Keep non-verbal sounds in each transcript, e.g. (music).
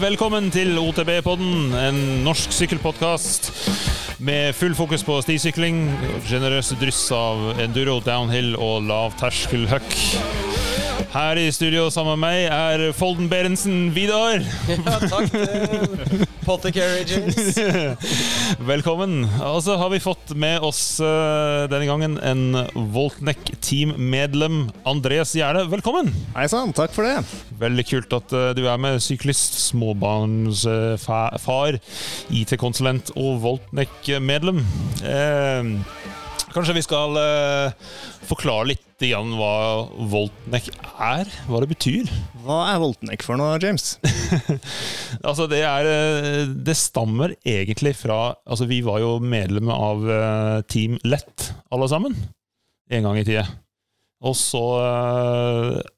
velkommen til OTB-podden, en norsk sykkelpodkast med full fokus på stisykling, generøse dryss av enduro, downhill og lavterskelhuck. Her i studio sammen med meg er Folden Berentsen Vidar. Ja, takk til Potter Carriages. (laughs) Velkommen. Og så har vi fått med oss uh, denne gangen en Voltnek Team-medlem. Andreas Gjerde, velkommen. Hei sann, takk for det. Veldig kult at uh, du er med. Syklist, småbarnsfar, uh, IT-konsulent og Voltnek-medlem. Kanskje vi skal forklare litt igjen hva Voltnek er? Hva det betyr? Hva er Voltnek for noe, James? (laughs) altså, det er Det stammer egentlig fra Altså, vi var jo medlem av Team Lett, alle sammen, en gang i tida. Og så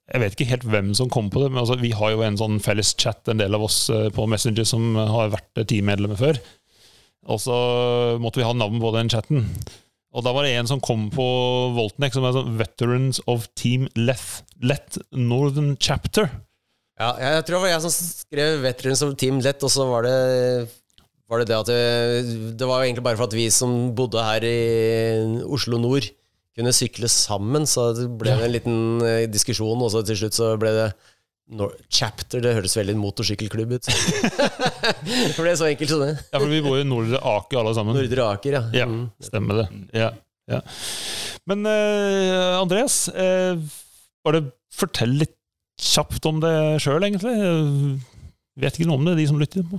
Jeg vet ikke helt hvem som kom på det, men altså, vi har jo en sånn felles chat, en del av oss på Messenger som har vært teammedlemmer før. Og så måtte vi ha navn på den chatten. Og da var det en som kom på Voltnek, som er sånn Veterans of Team Leth, Let Northern Chapter. Ja, jeg tror det var jeg som skrev Veterans of Team Leth, og så var det var det det at det, det var egentlig bare for at vi som bodde her i Oslo nord, kunne sykle sammen, så det ble en liten diskusjon, og så til slutt så ble det no chapter, det høres veldig motorsykkelklubb ut. (laughs) for det er så enkelt som det. Ja, for vi bor i Nordre Aker alle sammen. Nordre Aker, ja. ja mm. stemmer det. Ja, ja. Men uh, Andreas, uh, bare fortell litt kjapt om det sjøl, egentlig. Jeg vet ikke noe om det, de som lytter. på.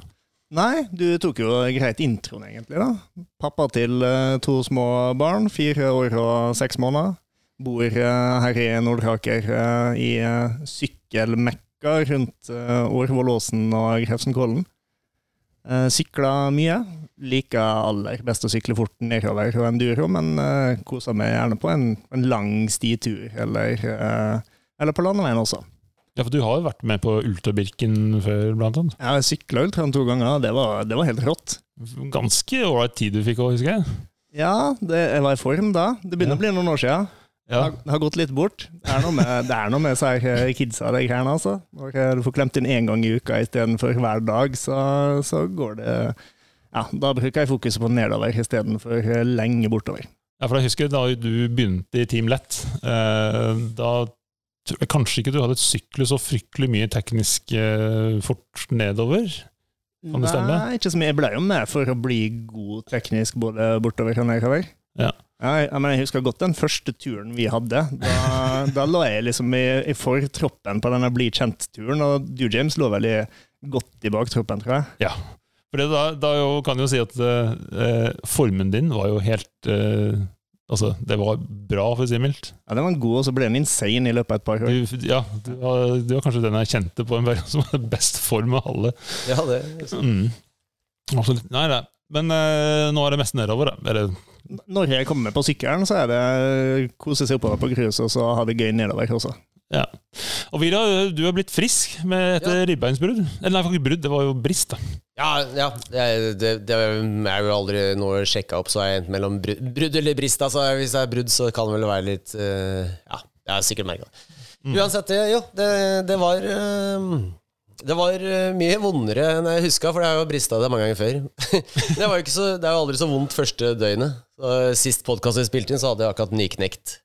Nei, du tok jo greit introen, egentlig. da. Pappa til uh, to små barn, fire år og seks måneder. Bor her i Nordre Aker i sykkelmekka rundt Årvollåsen og Hefsenkollen. Sykla mye. Liker aller best å sykle fort nedover og enduro, men koser meg gjerne på en, en lang stitur, eller, eller på landeveien også. Ja, for du har jo vært med på Ultrabirken før, blant annet? Jeg sykla Ultraen to ganger, det var, det var helt rått. Ganske ålreit tid du fikk òg, husker jeg. Ja, det, jeg var i form da. Det begynner ja. å bli noen år siden. Ja. Det har gått litt bort. Det er noe med, det er noe med seg her kidsa, de greiene, altså. Når du får klemt inn én gang i uka istedenfor hver dag, så, så, går det Ja, da bruker jeg fokuset på nedover istedenfor lenge bortover. Ja, for jeg husker da du begynte i Team Lett. Eh, da tror jeg kanskje ikke du hadde syklet så fryktelig mye teknisk eh, fort nedover? Kan det stemme? Nei, ikke så mye. Jeg ble jo med for å bli god teknisk både bortover og nedover. Ja. Ja, jeg, jeg, husker godt den første turen vi hadde. Da, (laughs) da lå jeg liksom i, i fortroppen på denne Bli kjent-turen, og du, James, lå veldig godt i baktroppen, tror jeg. Ja, for da, da jo, kan jeg jo si at eh, formen din var jo helt eh, Altså, det var bra, for å si mildt. Ja, den var god, og så ble den insane i løpet av et par år. Du, ja, du var, du var, kanskje den jeg kjente på en periode (laughs) som hadde best form av alle. Ja, det mm. Absolutt. Nei, nei. Men eh, nå er det mest nedover, da. Eller når jeg kommer på sykkelen, så er det kose seg oppover på cruise og så ha det gøy nedover også. Ja. Og Vira, du har blitt frisk med et ja. ribbeinsbrudd. Eller nei, faktisk brudd, det var jo brist. da. Ja, ja. Det, det, det, er jo aldri noe sjekka opp, så er jeg enten mellom brudd eller brist. Altså, hvis det er brudd, så kan det vel være litt uh, Ja, jeg har sikkert merka det. Mm. Uansett, jo, det, det var uh, det var eh, mye vondere enn jeg huska, for jeg har jo brista det mange ganger før. (laughs) det, var jo så, det er jo aldri så vondt første døgnet. Så sist podkast vi spilte inn, så hadde jeg akkurat nyknekt.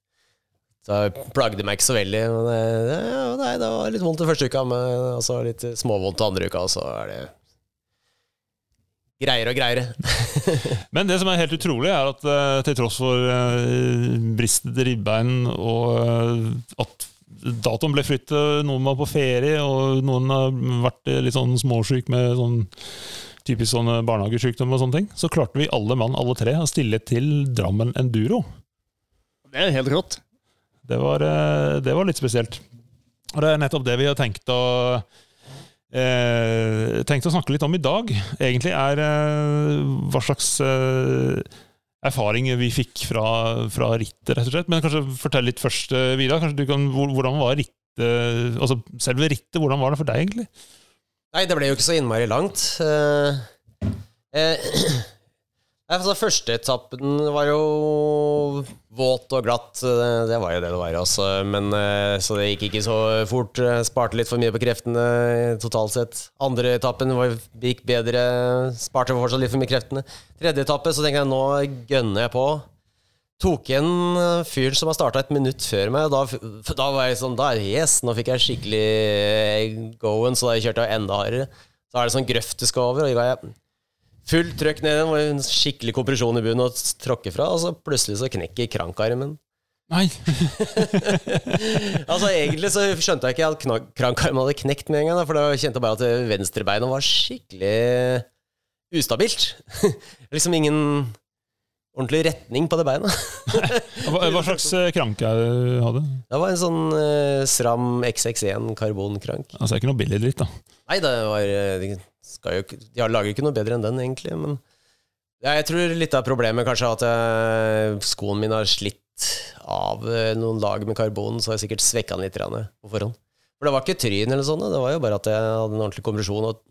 Så jeg plagde meg ikke så veldig. Men det, ja, det var litt vondt den første uka, men også litt småvondt den andre uka, og så er det greier og greier. (laughs) men det som er helt utrolig, er at til tross for bristet ribbein og at datoen ble flyttet, noen var på ferie, og noen har vært litt sånn småsyk med sånn typisk sånne barnehagesykdommer og sånne ting. Så klarte vi alle mann, alle tre, å stille til Drammen Enduro. Det er helt rått. Det var, eh, det var litt spesielt. Og det er nettopp det vi har tenkt å eh, tenkt å snakke litt om i dag. Egentlig er eh, hva slags eh, erfaring vi fikk fra, fra, rittet, rett og slett. Men kanskje fortell litt først, eh, Vidar. Hvordan var rittet Altså selve rittet, hvordan var det for deg, egentlig? Nei, det ble jo ikke så innmari langt. Uh, uh, altså, første etappen var jo våt og glatt. Det, det var jo det det var. Altså. Men, eh, så det gikk ikke så fort. Eh, Sparte litt for mye på kreftene eh, totalt sett. Andre etappen var, gikk bedre. Sparte fortsatt litt for mye kreftene. Tredje etappe så tenker jeg nå gønner jeg på. Tok igjen eh, fyren som har starta et minutt før meg. Da, da var jeg sånn Da er yes, nå fikk jeg skikkelig eh, go-en, så da kjørte jeg enda hardere. Så er det sånn grøft det skal over, og da jeg fullt trøkk ned. den, en skikkelig kompresjon i bunnen å tråkke fra, og så plutselig så knekker krankarmen. Nei. (laughs) Altså Egentlig så skjønte jeg ikke at krankarmen hadde knekt med en gang, for da kjente jeg bare at venstrebeinet var skikkelig ustabilt. (laughs) liksom ingen ordentlig retning på det beinet. (laughs) Hva, hva slags eh, kranke er det du hadde? Det var en sånn uh, Sram XX1 karbonkrank. Altså, det er ikke noe billig dritt, da. Nei, det var eh, De, jo, de lager ikke noe bedre enn den, egentlig, men ja, jeg tror litt av problemet kanskje er at jeg, skoen min har slitt av eh, noen lag med karbon, så har jeg sikkert svekka den litt på forhånd. For det var ikke tryn eller sånn, det var jo bare at jeg hadde en ordentlig kompresjon og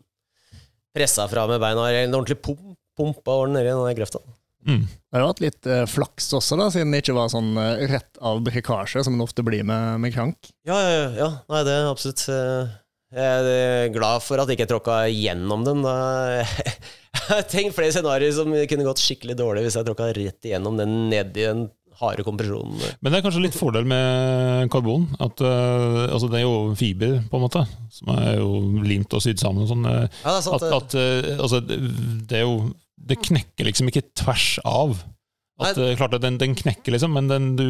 pressa fra med beina. En ordentlig pump, pumpa over nedi den grøfta. Mm. Det har jo hatt litt eh, flaks også, da, siden det ikke var sånn eh, rett av brekkasje, som det ofte blir med, med krank. Ja, ja, ja, ja. Nei, det er absolutt eh, Jeg er glad for at jeg ikke tråkka gjennom den. Da. (laughs) Jeg har tenkt flere scenarioer som kunne gått skikkelig dårlig hvis jeg tråkka rett igjennom den nedi den harde kompresjonen. Men det er kanskje litt fordel med karbon. At, eh, altså det er jo fiber, på en måte, som er jo limt og sydd sammen. og sånn. eh, Ja, det er sant. At, det. at eh, altså, det er jo Det knekker liksom ikke tvers av. At, Nei. eh, klart at den, den knekker, liksom, men den, du,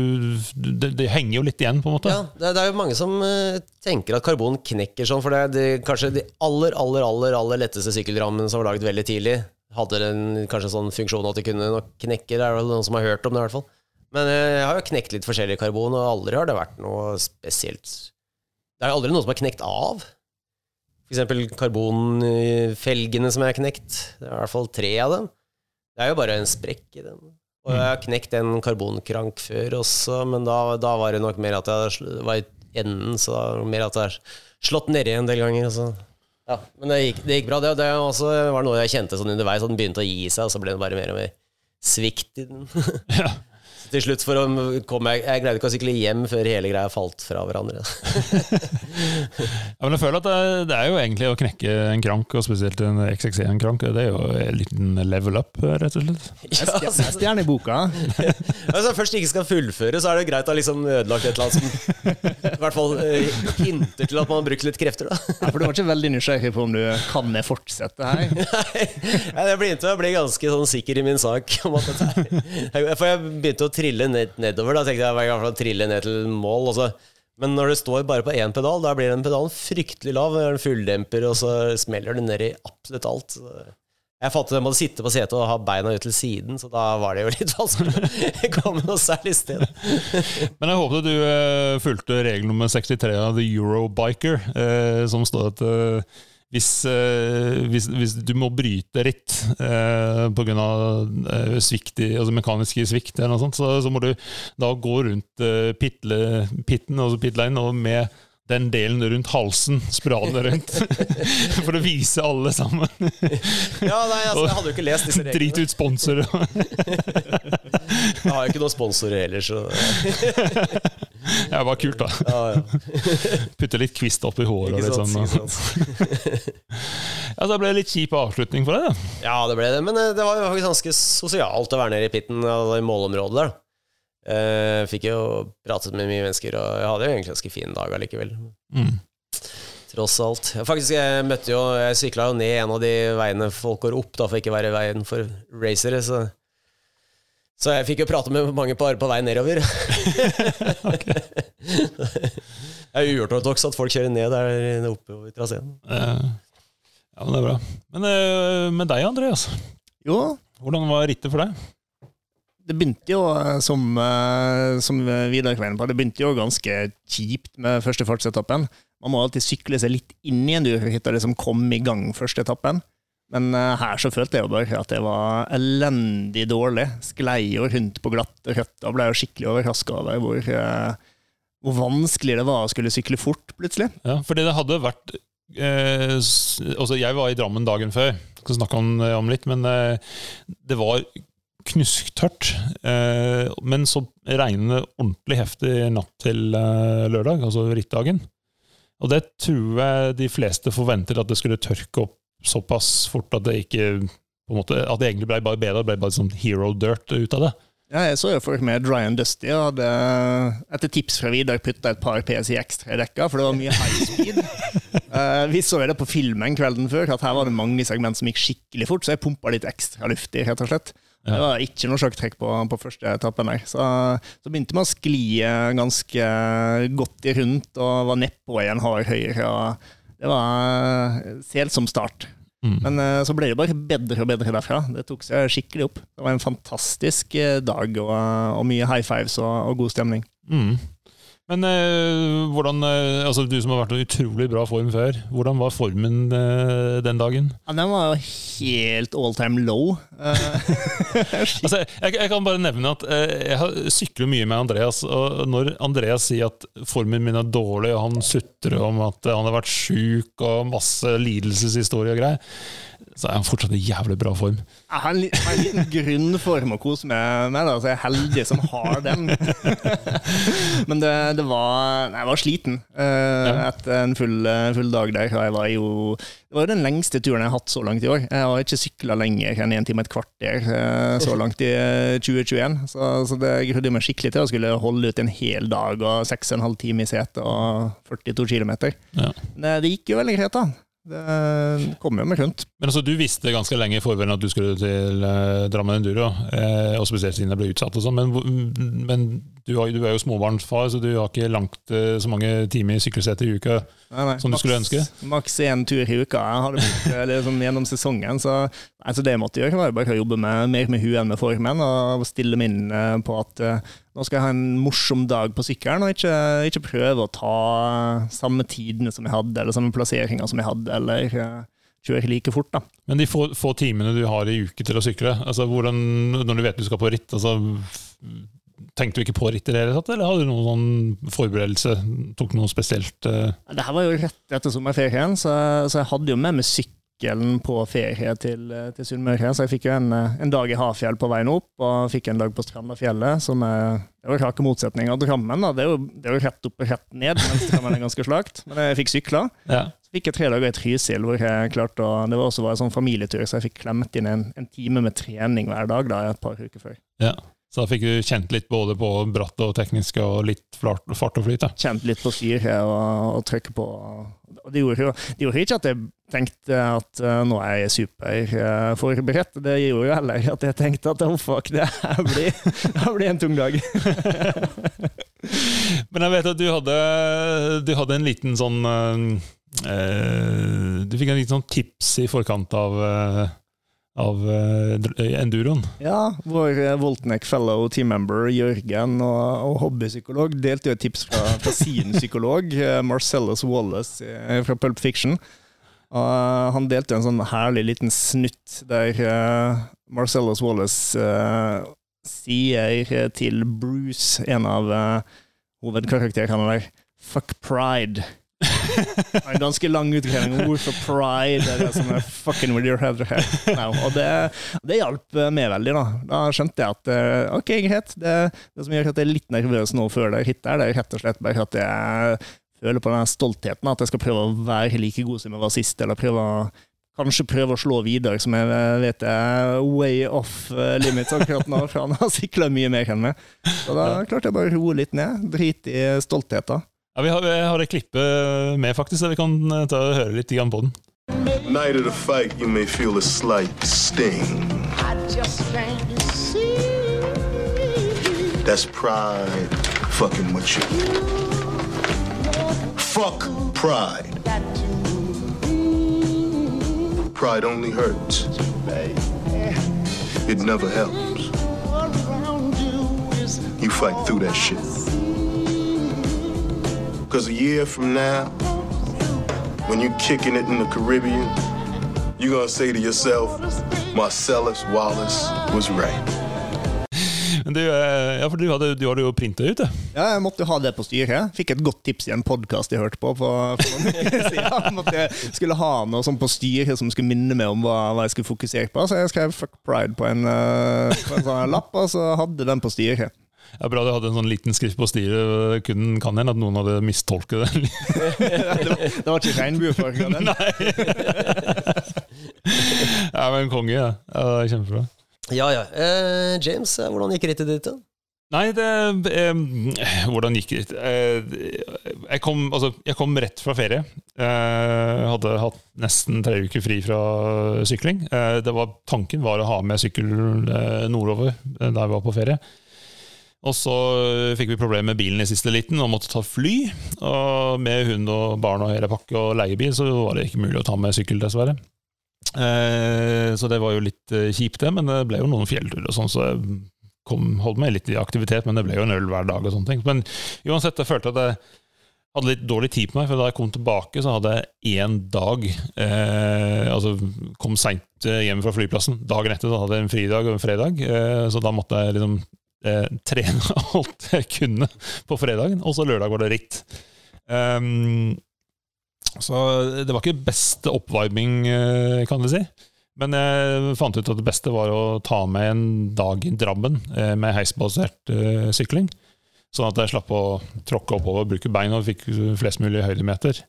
det, det henger jo litt igjen, på en måte. Ja, det, det er jo mange som eh, tenker at karbon knekker sånn, for det er de, kanskje de aller, aller, aller, aller letteste sykkelrammene som var laget veldig tidlig, hadde den kanskje en sånn funksjon at de kunne nok knekke. Det er vel noen som har hørt om det, i hvert fall. Men eh, jeg har jo knekt litt forskjellig karbon, og aldri har det vært noe spesielt Det er aldri noe som har knekt av. Eksempel karbonfelgene som jeg har knekt. Det er i hvert fall tre av dem. Det er jo bare en sprekk i den. Og jeg har knekt en karbonkrank før også, men da, da var det nok mer at jeg var i enden, så da var det mer at jeg har slått nedi en del ganger. Så. Ja, men det gikk, det gikk bra. Det, det også var noe jeg kjente sånn underveis, at den begynte å gi seg, og så ble det bare mer og mer svikt i den. (laughs) (laughs) Ja. Til slutt for å komme jeg, jeg greide ikke å sykle hjem før hele greia falt fra hverandre. (laughs) Ja, men jeg føler at det, det er jo egentlig å knekke en krank, og spesielt en XXE-krank, det er jo en liten level up, rett og slett. Ja, er altså, stjerne i boka. Hvis (laughs) jeg først ikke skal fullføre, så er det greit å ha liksom ødelagt et eller annet som i hvert fall eh, hinter til at man har brukt litt krefter. da Ja, for du var ikke veldig nysgjerrig på om du kan fortsette her. (laughs) Nei, jeg begynte å bli ganske sånn sikker i min sak. Om at dette er, for jeg begynte å trille ned, nedover. Da tenkte jeg hver fall trille ned til mål. Også. Men når det står bare på én pedal, da blir den pedalen fryktelig lav. Er fulldemper, og så smeller det ned i absolutt alt. Jeg fattet jeg måtte sitte på setet og ha beina ut til siden, så da var det jo (laughs) litt vanskelig å komme noe særlig sted. (laughs) Men jeg håpet du eh, fulgte regel nummer 63 av The Eurobiker, eh, som står at eh, hvis, eh, hvis, hvis du må bryte ritt eh, pga. Eh, svikt altså mekaniske svikt, eller noe sånt, så, så må du da gå rundt eh, pitle, pitten, altså pitline, og med den delen rundt halsen, spraden rundt. (laughs) For å vise alle sammen. (laughs) Ja, nei, altså, jeg hadde jo ikke lest disse reglene. Drit ut sponsorer. (laughs) Jeg har jo ikke noen sponsorer heller, så Det var kult, da. ja, ja. Putte litt kvist opp i håret. og litt sant, sånn. Ja, så det ble litt kjip avslutning for deg, da. Ja, det ble det. Men eh, det var jo faktisk ganske sosialt å være nede i pitten, i målområdet der. Eh, fikk jo pratet med mye mennesker, og jeg hadde jo egentlig en ganske fin dag allikevel. Mm. Tross alt. Faktisk, jeg møtte jo Jeg sykla jo ned en av de veiene folk går opp, da, for ikke å være i veien for racere, så så jeg fikk jo prate med mange par på vei nedover. (laughs) det er jo uortodoks at folk kjører ned der oppe i traseen. Uh, Ja, men det er bra. Men uh, med deg, Andreas. Jo, Hvordan var rittet for deg? Det begynte jo, eh, som, eh, som Vidar var på, det begynte jo ganske kjipt med første fartsetappen. Man må alltid sykle seg litt inn i en hitte det som kom i gang første etappen. Men eh, her så følte jeg jo bare at det var elendig dårlig. Sklei jo rundt på glatte røtter ble jo skikkelig overraska over hvor, hvor vanskelig det var å skulle sykle fort, plutselig. Ja, fordi det hadde vært eh, altså Jeg var i Drammen dagen før, skal snakke om, om litt, men eh, det var knusktørt. Eh, men så regner det ordentlig heftig natt til eh, lørdag, altså rittdagen. Og det tror jeg de fleste forventer at det skulle tørke opp såpass fort at det ikke måte, At det egentlig ble bare bedre, ble bare sånn hero dirt ut av det. Ja, jeg så jo folk med Dry and Dusty og hadde etter tips fra Vidar putta et par PSI ekstra i dekka, for det var mye high speed. uh, (laughs) vi så det på filmen kvelden før, at her var det mange segment som gikk skikkelig fort, så jeg pumpa litt ekstra luft i, rett og slett. Ja. Det var ikke noe sjakktrekk på, på første etappen der. Så, så begynte man å skli ganske godt i rundt og var nedpå en hard høyre. Det var selsom start. Mm. Men uh, så ble det bare bedre og bedre derfra. Det tok seg skikkelig opp. Det var en fantastisk dag og, og, mye high fives og, og god stemning. Mm. Men øh, hvordan, øh, altså du som har vært i utrolig bra form før, hvordan var formen øh, den dagen? Ja, Den var jo helt all time low. (laughs) altså, jeg, jeg, kan bare nevne at jeg har sykler mye med Andreas, og når Andreas sier at formen min er dårlig, og han sutrer om at han har vært sjuk og masse lidelseshistorie og greier så er han fortsatt i jævlig bra form. Jeg har en, en liten grunnform å kose meg med, da, så jeg er heldig som har den. (laughs) Men det, det var Jeg var sliten uh, ja. etter en full, full, dag der. Jeg var jo, det var jo den lengste turen jeg har hatt så langt i år. Jeg har ikke sykla lenger enn en time og et kvarter uh, så langt i 2021. Så, så det grudde meg skikkelig til å skulle holde ut en hel dag og 6,5 timer i setet og 42 km. Ja. Det, det gikk jo veldig greit, da. Det kommer jo med rundt. Men altså, Du visste ganske lenge i forveien at du skulle til eh, Drammen Enduro, eh, og spesielt siden det ble utsatt. og sånn, Men, men du, har, du, er jo småbarnsfar, så du har ikke langt eh, så mange timer i sykkelsete i uka nei, nei, som du skulle ønske? Maks én tur i uka jeg hadde blitt liksom, gjennom sesongen. Så altså, det jeg måtte gjøre, var bare å jobbe med, mer med huet enn med formen, og stille meg inn eh, på at uh, nå skal jeg ha en morsom dag på sykkelen, og ikke, ikke, prøve å ta samme tidene som jeg hadde, eller samme plasseringer som jeg hadde, eller kjøre like fort. da. Men de få, få, timene du har i uke til å sykle, altså hvordan, når du vet du skal på ritt altså, Tenkte du ikke på ritt i det hele tatt, eller hadde du noen sånn forberedelse? Tok noe spesielt? Uh... Det her var jo rett etter sommerferien, så, så jeg hadde jo med meg sykkelen på ferie til, til Sunnmøre. Så jeg fikk jo en, en, dag i Hafjell på veien opp, og fikk en dag på Strandafjellet, som er det var rake motsetning av Drammen. Da. Det, er jo, det er jo rett opp og rett ned, mens Drammen er ganske slakt. Men jeg fikk sykla. Ja. Fikk jeg tre dager i Trysil, hvor jeg klarte å Det var også en sånn familietur, så jeg fikk klemt inn en, en time med trening hver dag da, et par uker før. Ja. Så da fikk du kjent litt både på bratt og tekniske og litt fart og flyt? Kjent litt på styret og, og trykke på. Det gjorde, jo, det gjorde ikke at jeg tenkte at uh, nå er jeg superforberedt. Uh, det gjorde jo heller at jeg tenkte at oh fuck, det her blir, (laughs) det blir en tung dag. (laughs) Men jeg vet at du hadde, du hadde en liten sånn uh, Du fikk en liten sånn tips i forkant av av uh, enduroen. Ja, vår uh, Voltnek fellow teammember Jørgen og, og hobbypsykolog delte jo et tips fra, fra sin psykolog, uh, (laughs) Marcellus Wallace fra Pulp Fiction. Og han delte en sånn herlig liten snutt der Marcellus Wallace sier til Bruce, en av hovedkarakterene der, 'fuck pride'. En ganske lang utgreiing om hvorfor pride er det som er fucking with your head no. Og det, det hjalp meg veldig. Da Da skjønte jeg at eh, ok, greit. Det, det som gjør at jeg er litt nervøs nå før det det er rett og slett bare at jeg føler på den stoltheten. At jeg skal prøve å være like god som jeg var sist, eller prøve å Kanskje prøve å slå videre, som jeg vet er way off eh, limits akkurat nå, for han har sikla mye mer enn meg. Så da klarte jeg bare å roe litt ned. Drit i stoltheten. Ja, vi har, jeg har et klippe med, faktisk, så vi kan eh, ta og høre litt på den. Night of the fight, you may feel a slight sting. I just can't see. That's pride fucking with you. Fuck pride. Pride only hurts. It never helps. You fight through that shit. Because a year from now, when you're kicking it in the Caribbean, you're going to say to yourself, Marcellus Wallace was right. Men du, eh, ja, for du hadde, du hadde jo printa ut, det. Ja, jeg måtte jo ha det på styret. Fikk et godt tips i en podkast jeg hørte på. for, at (laughs) jeg skulle ha noe sånn på styret som skulle minne meg om hva, hva jeg skulle fokusere på. Så jeg skrev 'fuck pride' på en, eh, på en sånn lapp, og så hadde den på styret. Ja, Bra du hadde en sånn liten skrift på stilet. Kun kan hende at noen hadde mistolket det. (laughs) det, var, det var ikke regnbuefarga, den. Nei! (laughs) ja, men konge, ja. ja det er kjempebra. Ja, ja. Eh, James, eh, hvordan gikk rittet ditt? da? Nei, det eh, Hvordan gikk det? Eh, jeg, kom, altså, jeg kom rett fra ferie. Eh, hadde hatt nesten tre uker fri fra sykling. Eh, det var, tanken var å ha med sykkel eh, nordover eh, da jeg var på ferie. Og så fikk vi problemer med bilen i siste liten og måtte ta fly. Og med hund og barn og hele pakke og leiebil så var det ikke mulig å ta med sykkel, dessverre. Eh, så det var jo litt eh, kjipt, det, men det ble jo noen fjellturer og sånn, så jeg kom, holdt meg litt i aktivitet, men det ble jo en øl hver dag og sånne ting. Men uansett, jeg følte at jeg hadde litt dårlig tid på meg, for da jeg kom tilbake, så hadde jeg én dag eh, Altså kom seint hjem fra flyplassen. Dagen etter så hadde jeg en fridag og en fredag, eh, så da måtte jeg liksom eh, trene (laughs) alt jeg kunne på fredagen, og så lørdag var det ritt. Um, så det var ikke beste oppvarming, eh, kan vi si. Men jeg fant ut at det beste var å ta med en dag i Drammen eh, med heisbasert eh, sykling. Sånn at jeg slapp å tråkke oppover, bruke bein og fikk flest mulig høydemeter.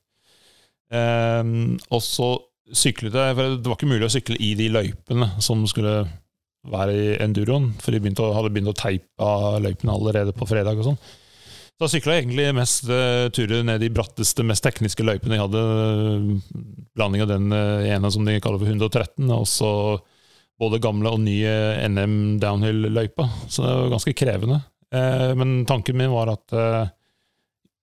Um, og så syklet jeg, for det var ikke mulig å sykle i de løypene som skulle være i enduroen, for de begynte å, hadde begynt å teipe av løypene allerede på fredag. og sånn. Så jeg egentlig mest uh, turer ned de bratteste, mest tekniske løypene jeg hadde. Blanding av den uh, ene som de kaller for 113, og så både gamle og nye NM downhill-løypa. Så det var ganske krevende. Uh, men tanken min var at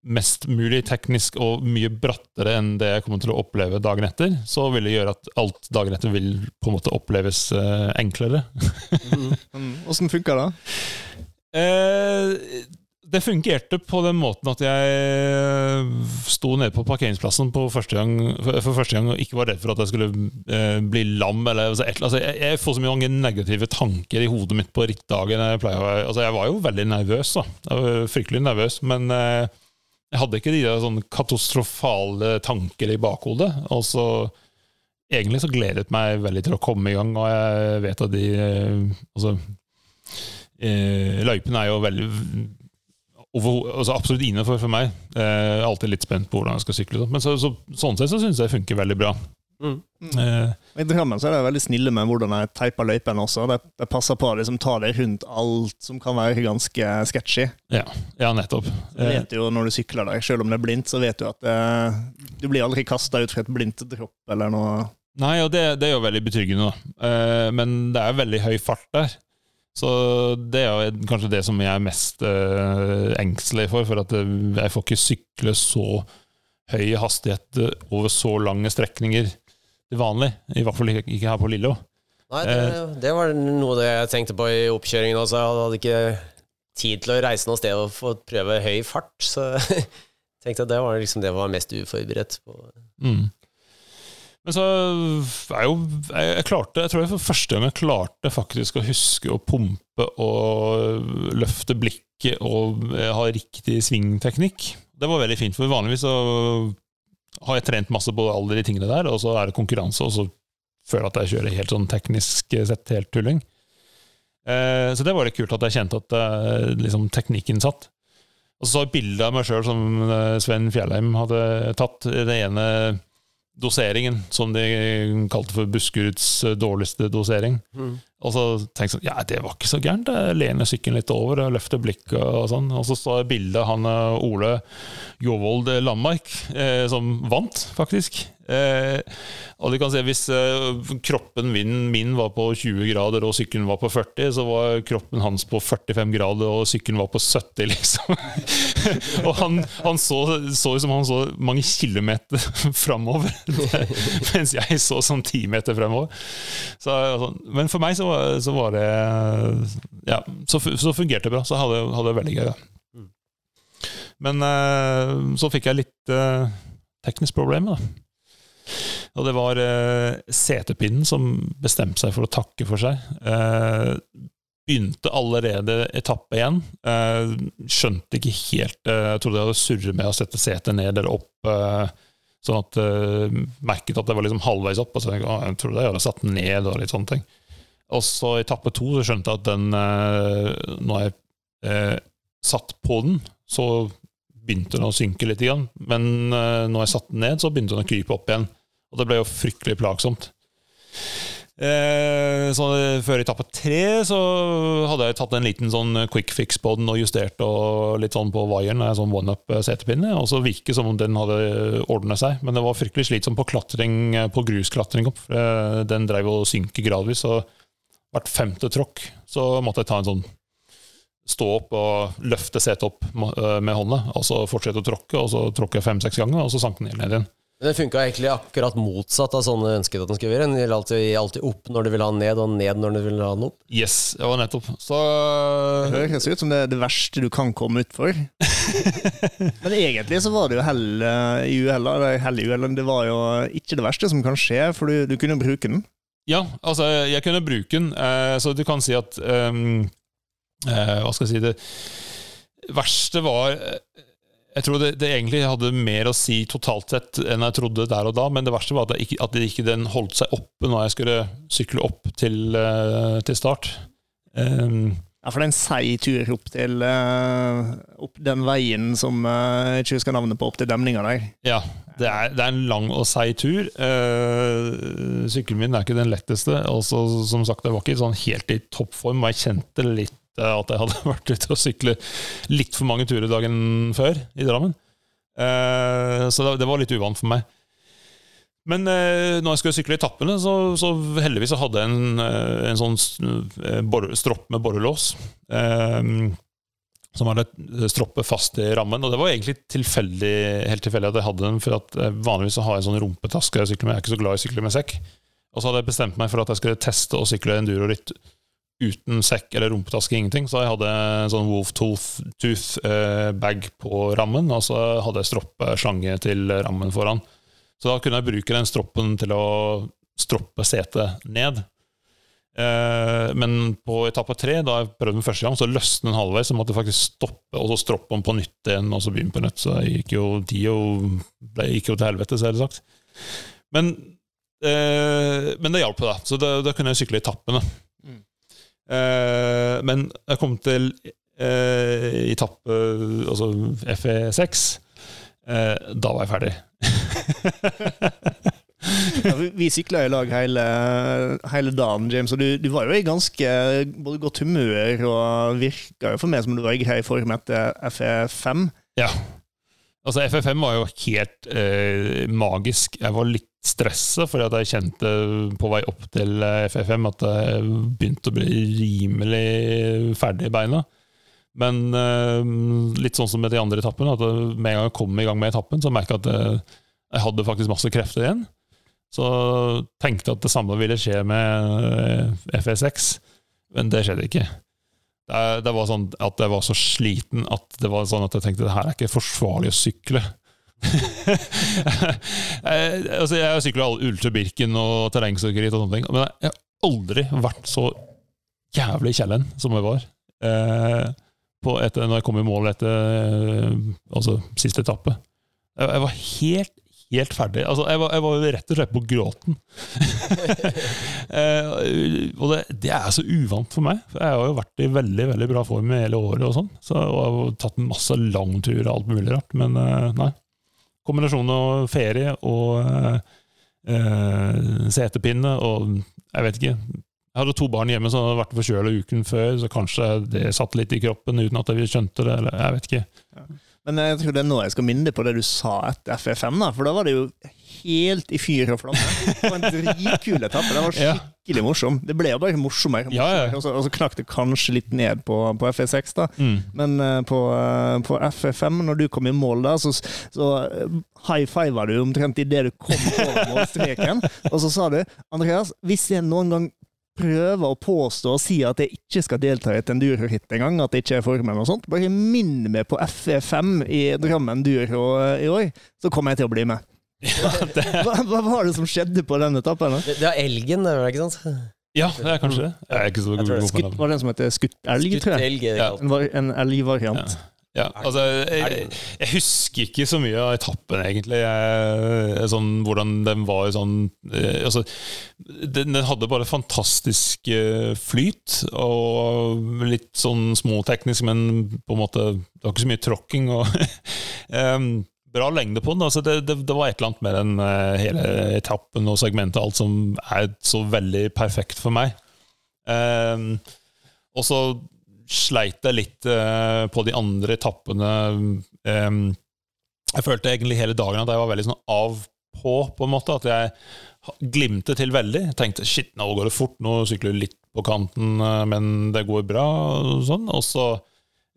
mest mulig teknisk og mye brattere enn det jeg kommer til å oppleve dagen etter, så vil det gjøre at alt dagen etter vil på en måte oppleves enklere. Åssen mm. funka det? Eh, det fungerte på den måten at jeg sto nede på parkeringsplassen på første gang, for første gang og ikke var redd for at jeg skulle eh, bli lam. Eller, altså, altså, jeg, jeg, får så mange negative tanker i hodet mitt på rittdagen. Jeg, altså, jeg var jo veldig nervøs. Da. Jeg var fryktelig nervøs, men eh, jeg hadde ikke de der sånn katastrofale tanker i bakhodet. Og så Egentlig så gledet meg veldig til å komme i gang, og jeg vet at de eh, Altså eh, Løypene er jo veldig over, altså absolutt innenfor for meg. Er alltid litt spent på hvordan jeg skal sykle. Men så, så, sånn sett så syns jeg det funker veldig bra. Mm. Uh, I Drammen så er det veldig snille med hvordan jeg teiper løypene også. Det, det, passer på å liksom, ta det rundt alt som kan være ganske sketchy. Ja, ja nettopp. Du vet jo når du sykler der, selv om det er blindt, så vet du at eh, du blir aldri kasta ut fra et blindt dropp eller noe. Nei, og det, det er jo veldig betryggende, da. Eh, men det er veldig høy fart der. Så det er kanskje det som jeg er mest uh, engstelig for, for at eh, jeg får ikke sykle så høy hastighet over så lange strekninger til vanlig. I hvert fall ikke her på Lillo. Nei, det, eh. det var noe det jeg tenkte på i oppkjøringen også. Jeg hadde ikke tid til å reise noe sted og få prøve høy fart, så (laughs) jeg tenkte at det var liksom det jeg var mest uforberedt på. Mm. Men så er jo jeg, jeg, klarte, jeg tror jeg for første gang jeg klarte faktisk å huske å pumpe og løfte blikket og ha riktig svingteknikk. Det var veldig fint, for vanligvis så har jeg trent masse på alle de tingene der, og så er det konkurranse, og så føler jeg at jeg kjører helt sånn teknisk sett helt tulling. Eh, så det var litt kult at jeg kjente at eh, liksom, teknikken satt. Og så så jeg bilde av meg sjøl som eh, Sven Fjellheim hadde tatt. Det ene doseringen, som de kalte for Buskeruds eh, dårligste dosering. Mm. Og så tenkte jeg sånn Ja, det var ikke så gærent. Jeg lener sykkelen litt over og løfter blikket og sånn. Og så står bildet han eh, Ole Jovold Landmark, eh, som vant, faktisk. Eh, og du kan se Hvis eh, kroppen min, min, var på 20 grader og sykkelen var på 40, så var kroppen hans på 45 grader og sykkelen var på 70, (laughs) liksom. (laughs) og han, han så, ut som han så mange kilometer (laughs) framover, (laughs) mens jeg så sånn ti meter fremover. Så, altså, men for meg så, så var det Ja, så, så, fungerte det bra. Så hadde jeg det veldig gøy. Da. Men eh, så fikk jeg litt teknisk problem. da og det var eh, setepinnen som bestemte seg for å takke for seg. Eh, begynte allerede etappe igjen. Eh, skjønte ikke helt eh, Jeg trodde jeg hadde surret med å sette setet ned eller opp. Eh, sånn at merket at det var liksom halvveis opp. Og så jeg, jeg trodde jeg hadde satt ned. Og litt sånne ting Og så i etappe to så skjønte jeg at den Når jeg satt på den, så begynte den å synke litt. Igjen. Men når jeg satte den ned, så begynte den å krype opp igjen. Og det ble jo fryktelig plagsomt. Eh, så Før etappe tre så hadde jeg tatt en liten sånn quick fix på den og justert og litt sånn på vaieren, sånn one-up-setepinne. Og så virket som om den hadde ordna seg. Men det var fryktelig slitsomt på klatring på grusklatring opp. Eh, den drev og synke gradvis. Og hvert femte tråkk så måtte jeg ta en sånn stå opp og løfte setet opp eh, med hånda, og så fortsette å tråkke, og så tråkke fem-seks ganger, og så sank den ned igjen. Men den funka egentlig akkurat motsatt av sånn du ønsket at den skulle gjøre. Den gir alltid, alltid opp når du vil ha den ned, og ned når du vil ha den opp. Yes, det var nettopp. Så Det høres ut som det er det verste du kan komme utfor. (laughs) Men egentlig så var det jo hell eh, i uhellet. eller hell i uhellet. Det var jo ikke det verste som kan skje, for du, du kunne bruke den. Ja, altså, jeg kunne bruke den, eh, så du kan si at um, eh, Hva skal jeg si Det verste var eh, Jeg tror det, det egentlig hadde mer å si totalt sett enn jeg trodde der og da, men det verste var at, ikke, at ikke den holdt seg oppe når jeg skulle sykle opp til, eh, til start. Um, Ja, For det er en seig tur opp til uh, Opp den veien som uh, jeg ikke husker navnet på, opp til demninga der. Ja, det er, det er en lang og seig tur. Uh, sykkelen min er ikke den letteste. Og som sagt, jeg var ikke sånn helt i toppform, og jeg kjente litt at jeg hadde (laughs) vært ute og sykle litt for mange turer dagen før i Drammen. Eh, så det, var litt uvant for meg. Men eh, når jeg skulle sykle etappene, så, så heldigvis så hadde jeg en, eh, en sånn eh, stropp med borrelås. Eh, som hadde stroppet fast i rammen. Og det var egentlig tilfeldig, helt tilfeldig at jeg hadde den, for eh, vanligvis så har jeg en sånn rumpetaske jeg sykler med. Jeg er ikke så glad i å sykle med sekk. Og så hadde jeg bestemt meg for at jeg skulle teste å sykle enduroritt uten sekk eller rumpetaske, ingenting. Så jeg hadde en sånn Wolf Tooth, tooth, eh, på rammen, og så hadde jeg stroppeslange til rammen foran. Så da kunne jeg bruke den stroppen til å stroppe setet ned. Eh, men på etappe tre, da jeg prøvde den første gang, så løsnet den halvveis. Så måtte jeg faktisk stoppe og så stroppe den på nytt igjen, og så begynne på nytt. Så det gikk jo, de jo, ble, gikk jo til helvete, selvsagt. Men, eh, men det hjalp, da. Så da, da kunne jeg sykle etappene. Eh, men jeg kom til eh, etappe, altså FE6. Eh, da var jeg ferdig. (laughs) Ja, vi- vi sykla i lag hele, hele dagen, James, og du, du var jo i ganske både godt humør og virka jo for meg som du var i grei form etter FE5. Ja. Altså, FF5 var jo helt eh, magisk. Jeg var litt stressa fordi at jeg kjente på vei opp til FFM at jeg begynte å bli rimelig ferdig i beina. Men eh, litt sånn som med de andre etappene, at eh, med en gang jeg kom i gang med etappen, så merka jeg at eh, jeg hadde faktisk masse krefter igjen. Så tenkte jeg at det samme ville skje med eh, FE6, men det skjedde ikke. Det, det var sånn at jeg var så sliten at det var sånn at jeg tenkte det her er ikke forsvarlig å sykle. jeg, (laughs) altså jeg sykla Ultra Birken og terrengsykkelritt og sånne ting, men jeg har aldri vært så jævlig kjellen som jeg var. Eh, på etter, når jeg kom i mål etter eh, altså siste etappe. Jeg, jeg var helt, helt ferdig. Altså, jeg, var, jeg var rett og slett på gråten. (laughs) eh, og det, det er så uvant for meg. For jeg har jo vært i veldig veldig bra form i hele året. Og sånn Så, og har tatt masse langturer og alt mulig rart. Men eh, nei. Kombinasjonen av ferie og eh, eh, setepinne og jeg vet ikke. Jeg hadde to barn hjemme som hadde vært forkjøla uken før, så kanskje det satt litt i kroppen uten at vi skjønte det. eller jeg vet ikke. Men jeg tror det er nå jeg skal minne på det du sa etter FE5, da, for da var det jo helt i fyr og flamme. Det var en dritkul etappe. Det var skikkelig morsom. Det ble jo bare morsommere. Ja, ja. Og, så, og så knakk det kanskje litt ned på, på FE6, da. Mm. Men eh, på, eh, på FE5, når du kom i mål da, så, så eh, high fiva du omtrent idet du kom over målstreken. (laughs) Og så sa du Andreas, hvis jeg noen gang prøver å påstå og si at jeg ikke skal delta i et enduro-hit engang, at det ikke er formen og sånt, bare minn meg på FE5 i Drammen Duro i år, så kommer jeg til å bli med. Hva, hva var det som skjedde på den etappen? da? Det, det var elgen, det ikke sant? Ja, det er kanskje det. Jeg er ikke så Jeg det god på navn. Var det den som heter skuttelg, tror jeg? Skuttelg er det Ja. En, var, en elgvariant. Ja, altså, jeg, jeg husker ikke så mye av etappen, egentlig. Jeg, sånn, hvordan den var sånn eh, altså, den, den hadde bare fantastisk eh, flyt, og litt sånn småteknisk, men på en måte Det var ikke så mye tråkking. Og, (laughs) um, bra lengde på den. Altså, det, det, det var et eller annet med den eh, hele etappen og segmentet, alt som er så veldig perfekt for meg. Um, og så sleit jeg litt eh, på de andre etappene. Jeg følte egentlig hele dagen at jeg var veldig sånn av på, på en måte. At jeg glimtet til veldig. Jeg tenkte shit, nå går det fort, nå sykler jeg litt på kanten, eh, men det går bra. Og sånn. Og så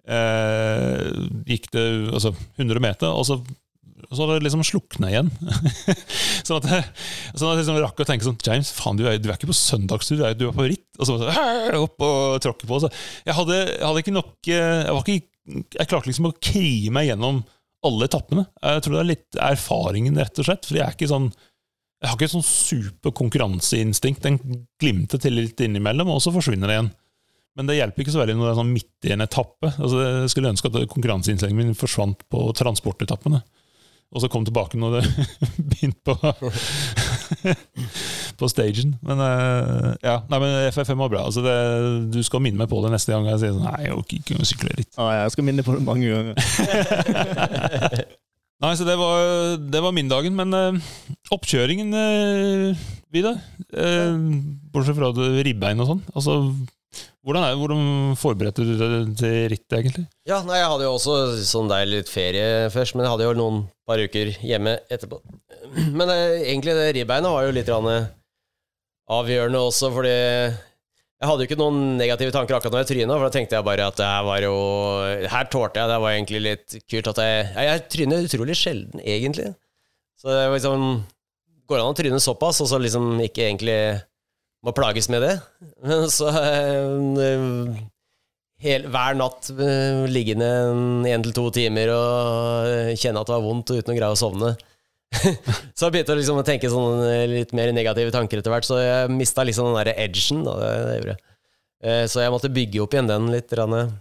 eh, gikk det altså 100 meter, og så så hadde det liksom slukna igjen. (laughs) sånn at jeg, sånn at jeg liksom rakk å tenke sånn James, faen, du er, du er ikke på søndagstur, du er, du er på ritt. Og så var jeg sånn, opp og tråkke på. Så jeg hadde, jeg hadde ikke nok eh, jeg, var ikke, jeg klarte liksom å krige meg gjennom alle etappene. Jeg tror det er litt erfaringen, rett og slett. For jeg er ikke sånn Jeg har ikke sånn super konkurranseinstinkt. Den glimter til litt innimellom, og så forsvinner det igjen. Men det hjelper ikke så veldig når det er sånn midt i en etappe. Altså, jeg skulle ønske at konkurranseinstinktet min forsvant på transportetappene. Og så kom tilbake når det (laughs) begynte på (laughs) På stagen. Men eh, ja, nei, men FFM var bra. Altså det, du skal minne meg på det neste gang jeg sier sånn Nei, jeg orker ikke å sykle litt. Ah, jeg skal minne på det mange ganger. (laughs) Nei, så det var, det var min dagen. Men eh, oppkjøringen, uh, Vidar eh, Bortsett fra ribbein og sånn. Altså, hvordan, er, hvordan forberedte du deg til rittet, egentlig? Ja, nei, jeg hadde jo også sånn deg litt ferie først, men jeg hadde jo noen par uker hjemme etterpå. Men det, egentlig det ribbeinet var jo litt eh, avgjørende også, fordi jeg hadde jo ikke noen negative tanker akkurat når jeg tryna, for da tenkte jeg bare at det her var jo Her tålte jeg, det var egentlig litt kult at jeg Jeg, jeg tryner utrolig sjelden, egentlig. Så det var liksom Går an å tryne såpass, og så liksom ikke egentlig må plages med det? (laughs) Så eh, hel, hver natt uh, liggende én til to timer og uh, kjenne at det var vondt uten å greie å sovne. (laughs) så jeg begynte liksom å tenke sånn eh, litt mer negative tanker etter hvert, så jeg mista liksom den derre edgen. Da, det, det jeg. Eh, Så jeg måtte bygge opp igjen den litt grann, eh,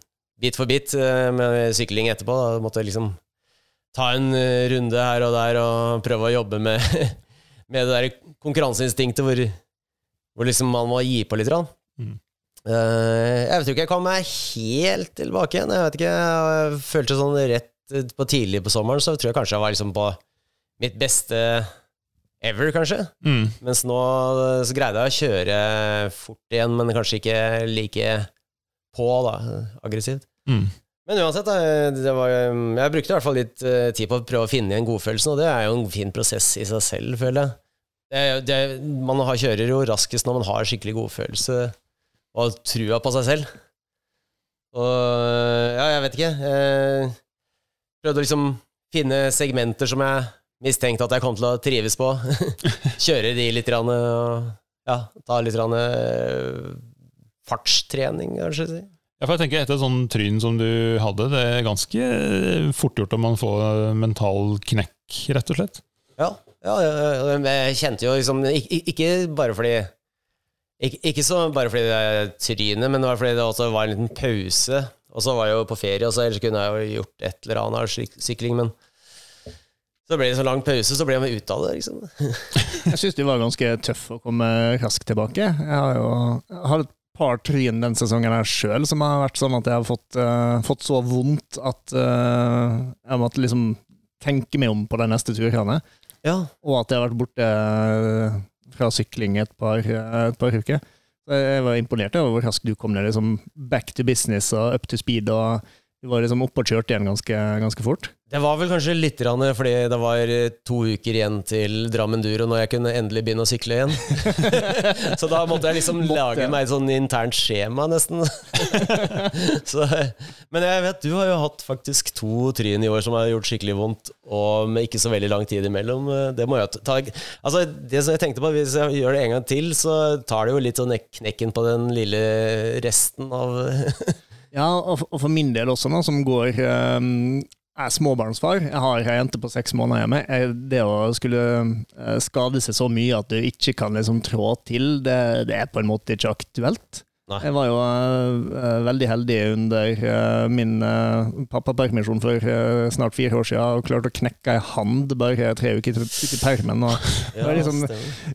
bit for bit med sykling etterpå. Da Jeg måtte liksom ta en runde her og der og prøve å jobbe med, (laughs) med det der konkurranseinstinktet hvor, hvor liksom man må gi på litt. Grann. Mm. Eh, Jeg vet ikke, jeg kom meg helt tilbake igjen. Jeg vet ikke, jeg følte sånn rett på tidlig på sommeren, så tror jeg kanskje jeg var liksom på mitt beste ever, kanskje. Mm. Mens nå eh, så greide jeg å kjøre fort igjen, men kanskje ikke like på, da, aggressivt. Mm. Men uansett, da, det var, jeg brukte i hvert fall litt eh, tid på å prøve å finne igjen godfølelsen, og det er jo en fin prosess i seg selv, føler jeg. Det, det, man har, kjører jo raskest når man har skikkelig godfølelse og trua på seg selv. Og ja, jeg vet ikke. Jeg prøvde å liksom finne segmenter som jeg mistenkte at jeg kom til å trives på. (laughs) Kjøre de litt, rann, og ja, ta litt rann, eh, fartstrening, kanskje. si. Ja, for jeg tenker Etter sånn tryn som du hadde, det er ganske fort gjort om man får mental knekk, rett og slett. Ja, ja, jeg kjente jo liksom Ikke, bare fordi ikke, ikke så bare fordi det er trynet, men det var fordi det også var en liten pause. Og så var jeg jo på ferie, og så ellers kunne jeg jo gjort et eller annet av sykling, men så ble det så lang pause, så ble jeg med ut av det, liksom. (laughs) Jeg syns du var ganske tøff å komme raskt tilbake. Jeg har jo jeg har et par tryn den sesongen her sjøl som har vært sånn at jeg har fått, uh, fått så vondt at uh, jeg måtte liksom tenke meg om på de neste turene. Ja, Og at jeg har vært borte eh, fra sykling et par, eh, et par uker. Så jeg var imponert over hvor raskt du kom ned. Liksom back to business og up to speed. og Du var liksom oppe og kjørte igjen ganske, ganske fort. Det var vel kanskje litt rann, fordi det var eh, to uker igjen til Drammen Duro når jeg kunne endelig begynne å sykle igjen. (laughs) så da måtte jeg liksom lage meg et sånn internt skjema, nesten. (laughs) så, men jeg vet, du har jo hatt faktisk to tryn i år som har gjort skikkelig vondt, og med ikke så veldig lang tid imellom. Det må jeg ta Altså, det som jeg tenkte på, hvis jeg gjør det en gang til, så tar det jo litt sånn knekken på den lille resten av Ja, og for, min del også, nå, som går um, jeg er småbarnsfar, jeg har ei jente på seks måneder hjemme. Det å skulle eh, skade seg så mye at du ikke kan liksom trå til, det, det er på en måte ikke aktuelt. Nei. Jeg var jo uh, veldig heldig under uh, min uh, pappapermisjon for eh, snart fire år siden og klarte å knekke ei hand bare tre uker ut i permen. Og (laughs) ja, var liksom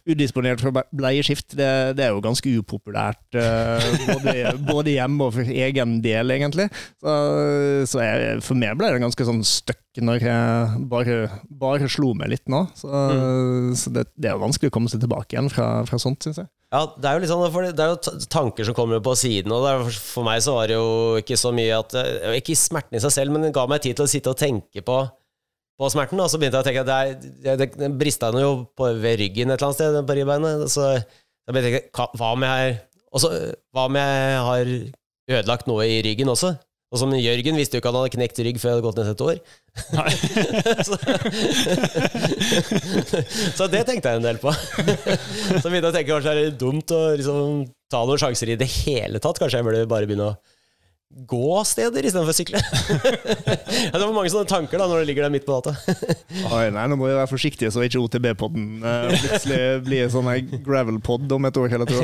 udisponert for ble- bleieskift. Det, det er jo ganske upopulært eh, både, (laughs) både hjemme og for egen del, egentlig. Så, så jeg, for meg ble det ganske sånn støkk når jeg bare, bare slo meg litt nå. Så, så det, det er vanskelig å komme seg tilbake igjen fra, fra sånt, syns jeg. Ja, det er jo litt sånn, for det er jo tanker som kommer på siden, og for meg så var det jo ikke så mye at eh, Ikke smerten i seg selv, men det ga meg tid til å sitte og tenke på, på smerten. Og så begynte jeg å tenke at det, det, det brista jo på, ved ryggen et eller annet sted, på ribbeinet. Så jeg begynte å tenke hva- om jeg også, Hva om jeg har ødelagt noe i ryggen også? Og som Jørgen visste jo ikke at han hadde knekt rygg før jeg hadde gått ned et år. (laughs) Så, så det tenkte jeg en del på. (laughs) så begynte jeg å tenke kanskje er det dumt å liksom, ta noen sjanser i det hele tatt. Kanskje jeg burde bare begynne å gå steder istedenfor sykle. (laughs) ja, det var mange sånne tanker da når du ligger der midt på natta. (laughs) Oi, nei, nå må vi være forsiktige så ikke OTB-podden eh, plutselig blir sånn gravel-pod om et år eller to. (laughs)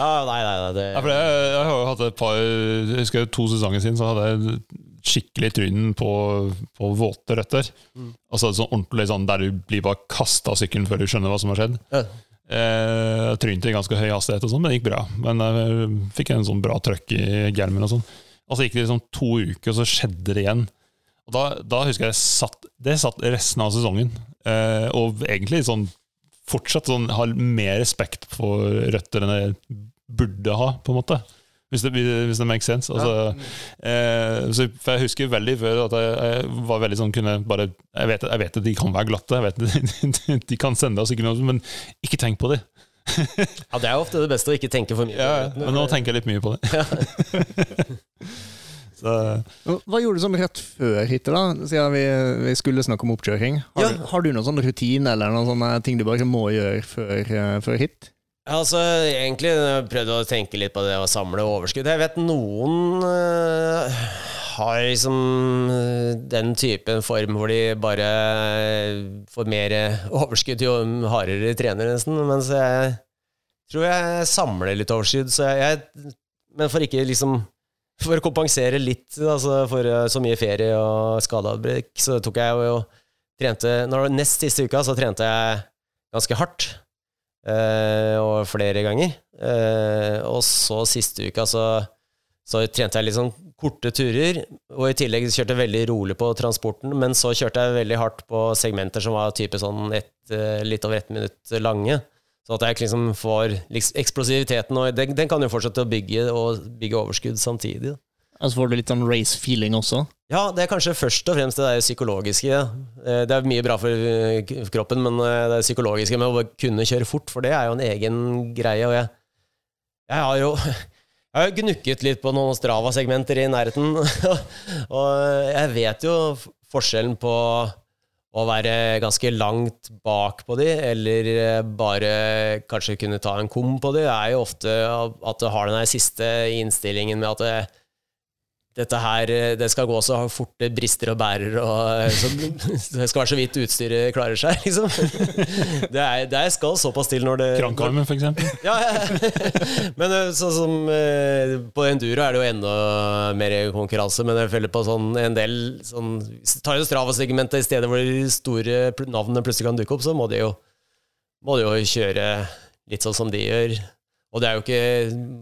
ja, nei, nei, nei det, Ja, for jeg, jeg har jo hatt et par Jeg husker to sesonger siden så hadde jeg skikkelig trynen på, på våte røtter. Altså sånn ordentlig sånn der du blir bare kasta av sykkelen før du skjønner hva som har skjedd. Ja. Eh, trynte i ganske høy hastighet, og sånn, men det gikk bra. Men jeg fikk en sånn bra trøkk i hjelmen. og sånn. Og så gikk det liksom to uker, og så skjedde det igjen. Og Da, da husker jeg satt, det satt resten av sesongen. Eh, og egentlig sånn fortsatt sånn, har mer respekt for røtter enn jeg burde ha, på en måte. Hvis det, hvis det makes sense. Altså, eh, så, for jeg husker veldig før at jeg, jeg var veldig sånn kunne bare Jeg vet, jeg vet at de kan være glatte, jeg vet (laughs) de kan sende oss ikke noe, men ikke tenk på det. (laughs) ja, det er ofte det beste å ikke tenke for mye. Ja, men nå tenker jeg litt mye på det. (laughs) så, Hva gjorde du sånn rett før hittet, da? Siden vi, vi skulle snakke om oppkjøring. Har, Ja. du, har du noen sånn rutin eller noen sånne ting du bare må gjøre før, eh, før hit? Altså, egentlig jeg prøvde å tenke litt på det å samle overskudd. Jeg vet noen øh, har liksom øh, den typen form hvor de bare får mer overskudd jo hardere de trener, nesten. Mens jeg tror jeg samler litt overskudd. Så jeg, jeg, men for ikke liksom For å kompensere litt altså for så mye ferie og skadeavbrekk, så tok jeg jo trente når, Nest siste uka så trente jeg ganske hardt. Eh, og flere ganger. Eh, og så siste uka så, så trente jeg litt sånn korte turer, og i tillegg kjørte jeg veldig rolig på transporten, men så kjørte jeg veldig hardt på segmenter som var type sånn et, eh, litt over ett minutt lange. Så at jeg liksom får liksom eksplosiviteten, og den, den kan jo fortsette å bygge, og bygge overskudd samtidig. Da. Altså får du litt sånn race-feeling også? Ja, det er kanskje først og fremst det der psykologiske. Eh, Det er mye bra for eh, kroppen, men eh, det psykologiske med å kunne kjøre fort, for det er jo en egen greie. Og jeg, jeg har jo (laughs) jeg har gnukket litt på noen Strava-segmenter i nærheten, (laughs) og jeg vet jo forskjellen på å være ganske langt bak på de, eller bare kanskje kunne ta en kom på de, er jo ofte at du har den der siste innstillingen med at det, dette her, eh, det skal gå så fort det brister og bærer, og eh, så, (laughs) det skal være så vidt utstyret klarer seg, (laughs) liksom. Det, er, det er skal såpass til når det Krankarmen, eksempel. ja, ja. (laughs) Men eh, sånn som på enduro er det jo enda mer konkurranse, men jeg føler på sånn en del sånn du tar jo Strava-segmentet i stedet hvor de store navnene plutselig kan dukke opp, så må de jo, må de jo kjøre litt sånn som de gjør. Og det er jo ikke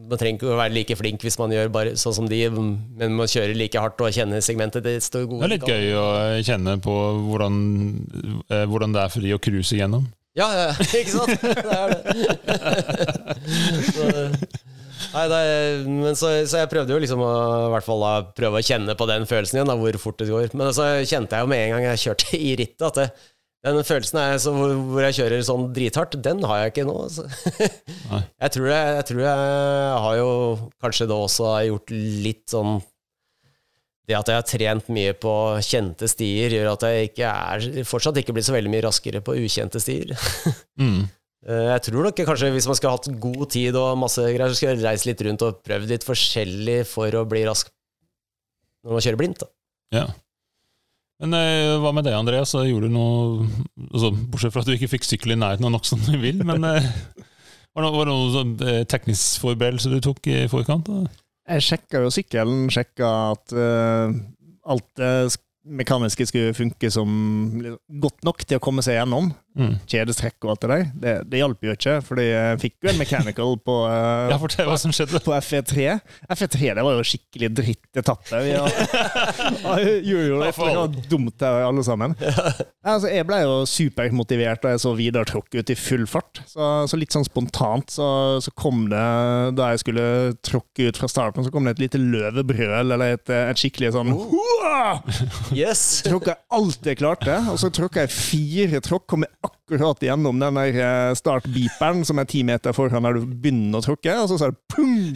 Man trenger ikke å være like flink hvis man gjør bare sånn som de, men man kjører like hardt og kjenner segmentet. Det står Det er litt gøy å kjenne på hvordan, eh, hvordan det er for de å cruise igjennom. Ja, ja, (laughs) ikke sant? Det er det. (laughs) så, nei, det er, men så, så jeg prøvde jo liksom å, hvert fall da, prøve å kjenne på den følelsen igjen, da, hvor fort det går. Men så kjente jeg jo med en gang jeg kjørte i rittet, at det, den følelsen så, hvor, hvor jeg kjører sånn drithardt, den har jeg ikke nå. Altså. (laughs) Jeg, tror jeg, jeg tror jeg har jo kanskje da også gjort litt sånn det at jeg har trent mye på kjente stier, gjør at jeg ikke er, fortsatt ikke blir så veldig mye raskere på ukjente stier. (laughs) Mm. Eh, Jeg tror nok kanskje hvis man skulle hatt god tid og masse greier, så skulle jeg reist litt rundt og prøvd litt forskjellig for å bli rask når man kjører blindt. da. Ja. Men eh, hva med deg, Andreas? Gjorde du noe altså, Bortsett fra at du ikke fikk sykkel i nærheten av nok som du vil, men eh, var det noen noe sånn, eh, teknisk forberedelse du tok i forkant? da? Jeg sjekka jo sykkelen, sjekka at uh, alt det mekaniske skulle funke som godt nok til å komme seg gjennom. Mm. Kjedestrekk og alt det der. Det, det hjalp jo ikke, fordi jeg fikk jo en mechanical på, (laughs) eh, Ja, fortell hva som skjedde. på FE3. FE3 det var jo skikkelig drittetappe. Vi der. (laughs) Ja, jeg gjorde jo det annet dumt der, alle sammen. Altså, jeg ble jo supermotivert da jeg så Vidar tråkke ut i full fart. Så, så litt sånn spontant så, så kom det, da jeg skulle tråkke ut fra starten, så kom det et lite løvebrøl, eller et, et skikkelig sånn Hua! Yes! Tråkka alt jeg klarte, og så tråkka jeg fire tråkk. Kom jeg akkurat gjennom den der eh, startbeeperen som er ti meter foran der du begynner å tråkke, og så sier det pung!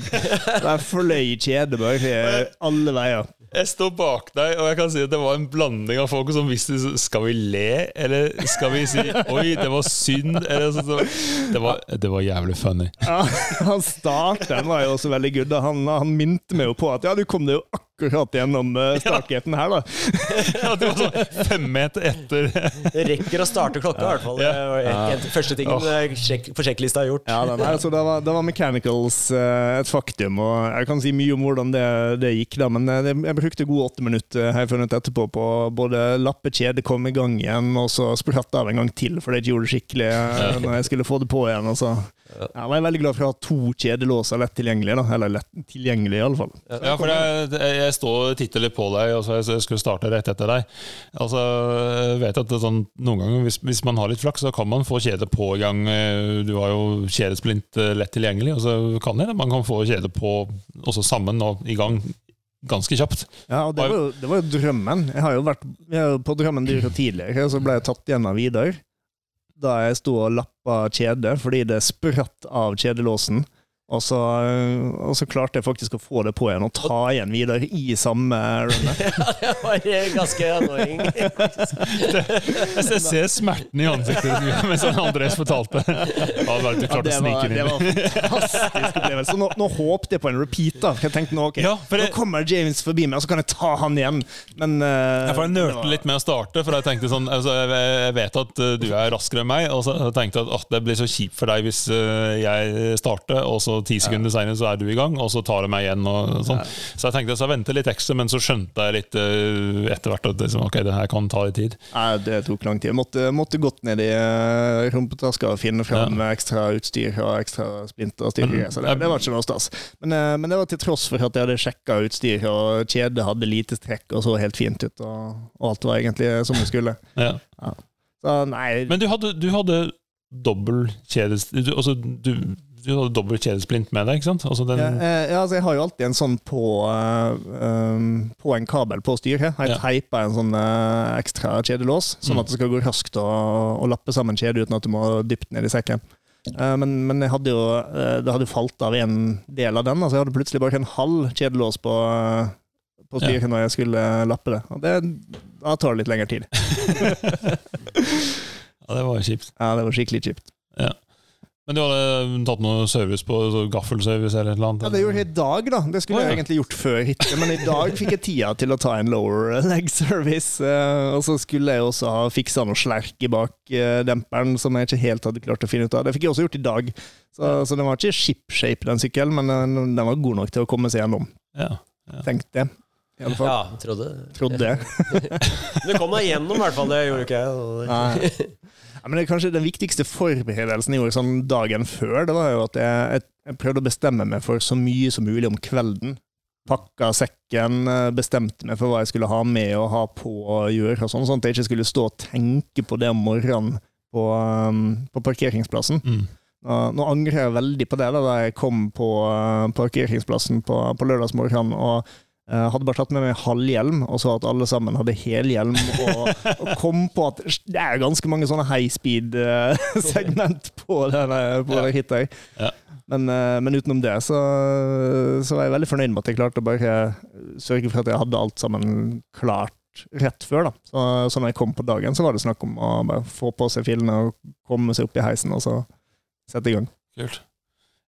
Der fløy kjedet bare eh, alle veier. Jeg står bak deg, og jeg kan si at det var en blanding av folk som visste Skal vi le, eller skal vi si Oi, det var synd? Eller så, så, det, var, det var jævlig funny. Ja, han starteren var jo også veldig good. Han, han minte meg jo på at ja, du kom deg jo akkurat gjennom stakheten startgaten her, da. (laughs) Ja, det var sånn fem meter etter rekker å starte klokka, i hvert fall. Det var en- en- første tingen oh. på sjekklista er gjort. Ja, da, nei, altså, det, var, da var mechanicals eh, et faktum, og jeg kan si mye om hvordan det, det gikk, da, men eh, jeg brukte gode åtte minutter har jeg funnet etterpå på både lappe kjedet, komme i gang igjen, og så spratt av en gang til, for det gjorde det skikkelig eh, når jeg skulle få det på igjen. Og så. Ja, jeg var veldig glad for å ha to kjedelåser lett tilgjengelig, da. eller lett tilgjengelig iallfall. Ja, for jeg, jeg står og titter litt på deg, og så jeg skulle starte rett etter deg. Altså, jeg vet at det er sånn, Noen ganger, hvis, hvis man har litt flaks, så kan man få kjedet på i gang. eh, Du har jo kjedesplint eh, lett tilgjengelig, og så kan det man kan få kjedet på også sammen og i gang ganske kjapt. Ja, og det var, jo, det var jo drømmen. Jeg har jo vært har jo på Drømmen dyr tidligere, og så ble jeg tatt av Vidar. Da jeg sto og lappa kjede fordi det spratt av kjedelåsen. Og så, og så klarte jeg faktisk å få det på igjen og ta igjen Vidar i samme runnet. (laughs) Ja, det var eh, ganske annoying. Jeg ser smerten i ansiktet ditt mens han Andres fortalte. Ja, det, var, det var fantastisk opplevelse. Nå, nå håpte jeg på en repeat. da Jeg tenkte nå, ok, Ja, det- nå kommer James forbi meg, og så kan jeg ta han igjen. Men uh, Jeg nølte litt med å starte, for jeg tenkte sånn altså, jeg, jeg vet at uh, du er raskere enn meg, og så tenkte jeg at å, det blir så kjipt for deg hvis jeg starter, og så ti sekunder senere så er du i gang, og så tar det meg igjen. Og, sånn. Så jeg tenkte så jeg venter litt ekstra, men så skjønte jeg litt uh, etter hvert at liksom, ok, det her kan ta litt tid. Nei, det tok lang tid. Jeg måtte, måtte gått ned i uh, rumpetaska og finne fram ekstra utstyr og ekstra splinter og styrke. Så det, det var ikke noe stas. Men, uh, men det var til tross for at jeg hadde sjekka utstyr, og kjedet hadde lite strekk og så helt fint ut. Og, og alt var egentlig som det skulle. (laughs) Ja. Så nei Men du hadde, du hadde dobbel kjede... Du, altså, du, du hadde dobbel kjedesplint med deg, ikke sant? Altså den, ja, eh, ja, altså jeg har jo alltid en sånn på, eh, um, på en kabel på styret. Jeg Ja. teiper en sånn uh, ekstra kjedelås, sånn Mm. at det skal gå raskt å, å lappe sammen kjede uten at du må dypt ned i sekken. Uh, men, men hadde jo, uh, det hadde jo falt av en del av den. Altså jeg hadde plutselig bare en halv kjedelås på, på styret når jeg skulle lappe det. Og det da tar det litt lengre tid. (laughs) ja, det var kjipt. Ja, Det var skikkelig kjipt. Men du hadde tatt noe service på så gaffelservice eller et eller annet? Ja, Det gjorde jeg i dag, da. Det skulle oh, ja. jeg egentlig gjort før hytte, men i dag fikk jeg tida til å ta en lower (laughs) leg service. eh, Og så skulle jeg også ha fiksa noe slerk i bak eh, demperen som jeg ikke helt hadde klart å finne ut av. Det fikk jeg også gjort i dag. Så, så den var ikke ship-shape, den sykkelen, men den, den var god nok til å komme seg gjennom. Ja. Tenkte jeg. I alle fall. Ja, trodde Trodde. (laughs) Du kom deg gjennom, i hvert fall. Det gjorde ikke jeg. Nei. Ja, men det er kanskje Den viktigste forberedelsen jeg gjorde sånn dagen før, det var jo at jeg, jeg, prøvde å bestemme meg for så mye som mulig om kvelden. Pakka sekken, eh, bestemte meg for hva jeg skulle ha med og ha på og gjøre, og sånn, sånn at jeg ikke skulle stå og tenke på det om morgenen på, um, på parkeringsplassen. Mm. Nå angrer jeg veldig på det, da, jeg kom på uh, parkeringsplassen på, på lørdagsmorgenen og uh, hadde bare tatt med meg halvhjelm, og så at alle sammen hadde helhjelm, og, og kom på at det er ganske mange sånne high speed-segment (laughs) på denne på Ja. det hit. Ja. Men, uh, men utenom det så, så var jeg veldig fornøyd med at jeg klarte å bare sørge for at jeg hadde alt sammen klart rett før. da. Så, så når jeg kom på dagen, så var det snakk om å bare få på seg filene og komme seg opp i heisen, og så sette i gang. Kult.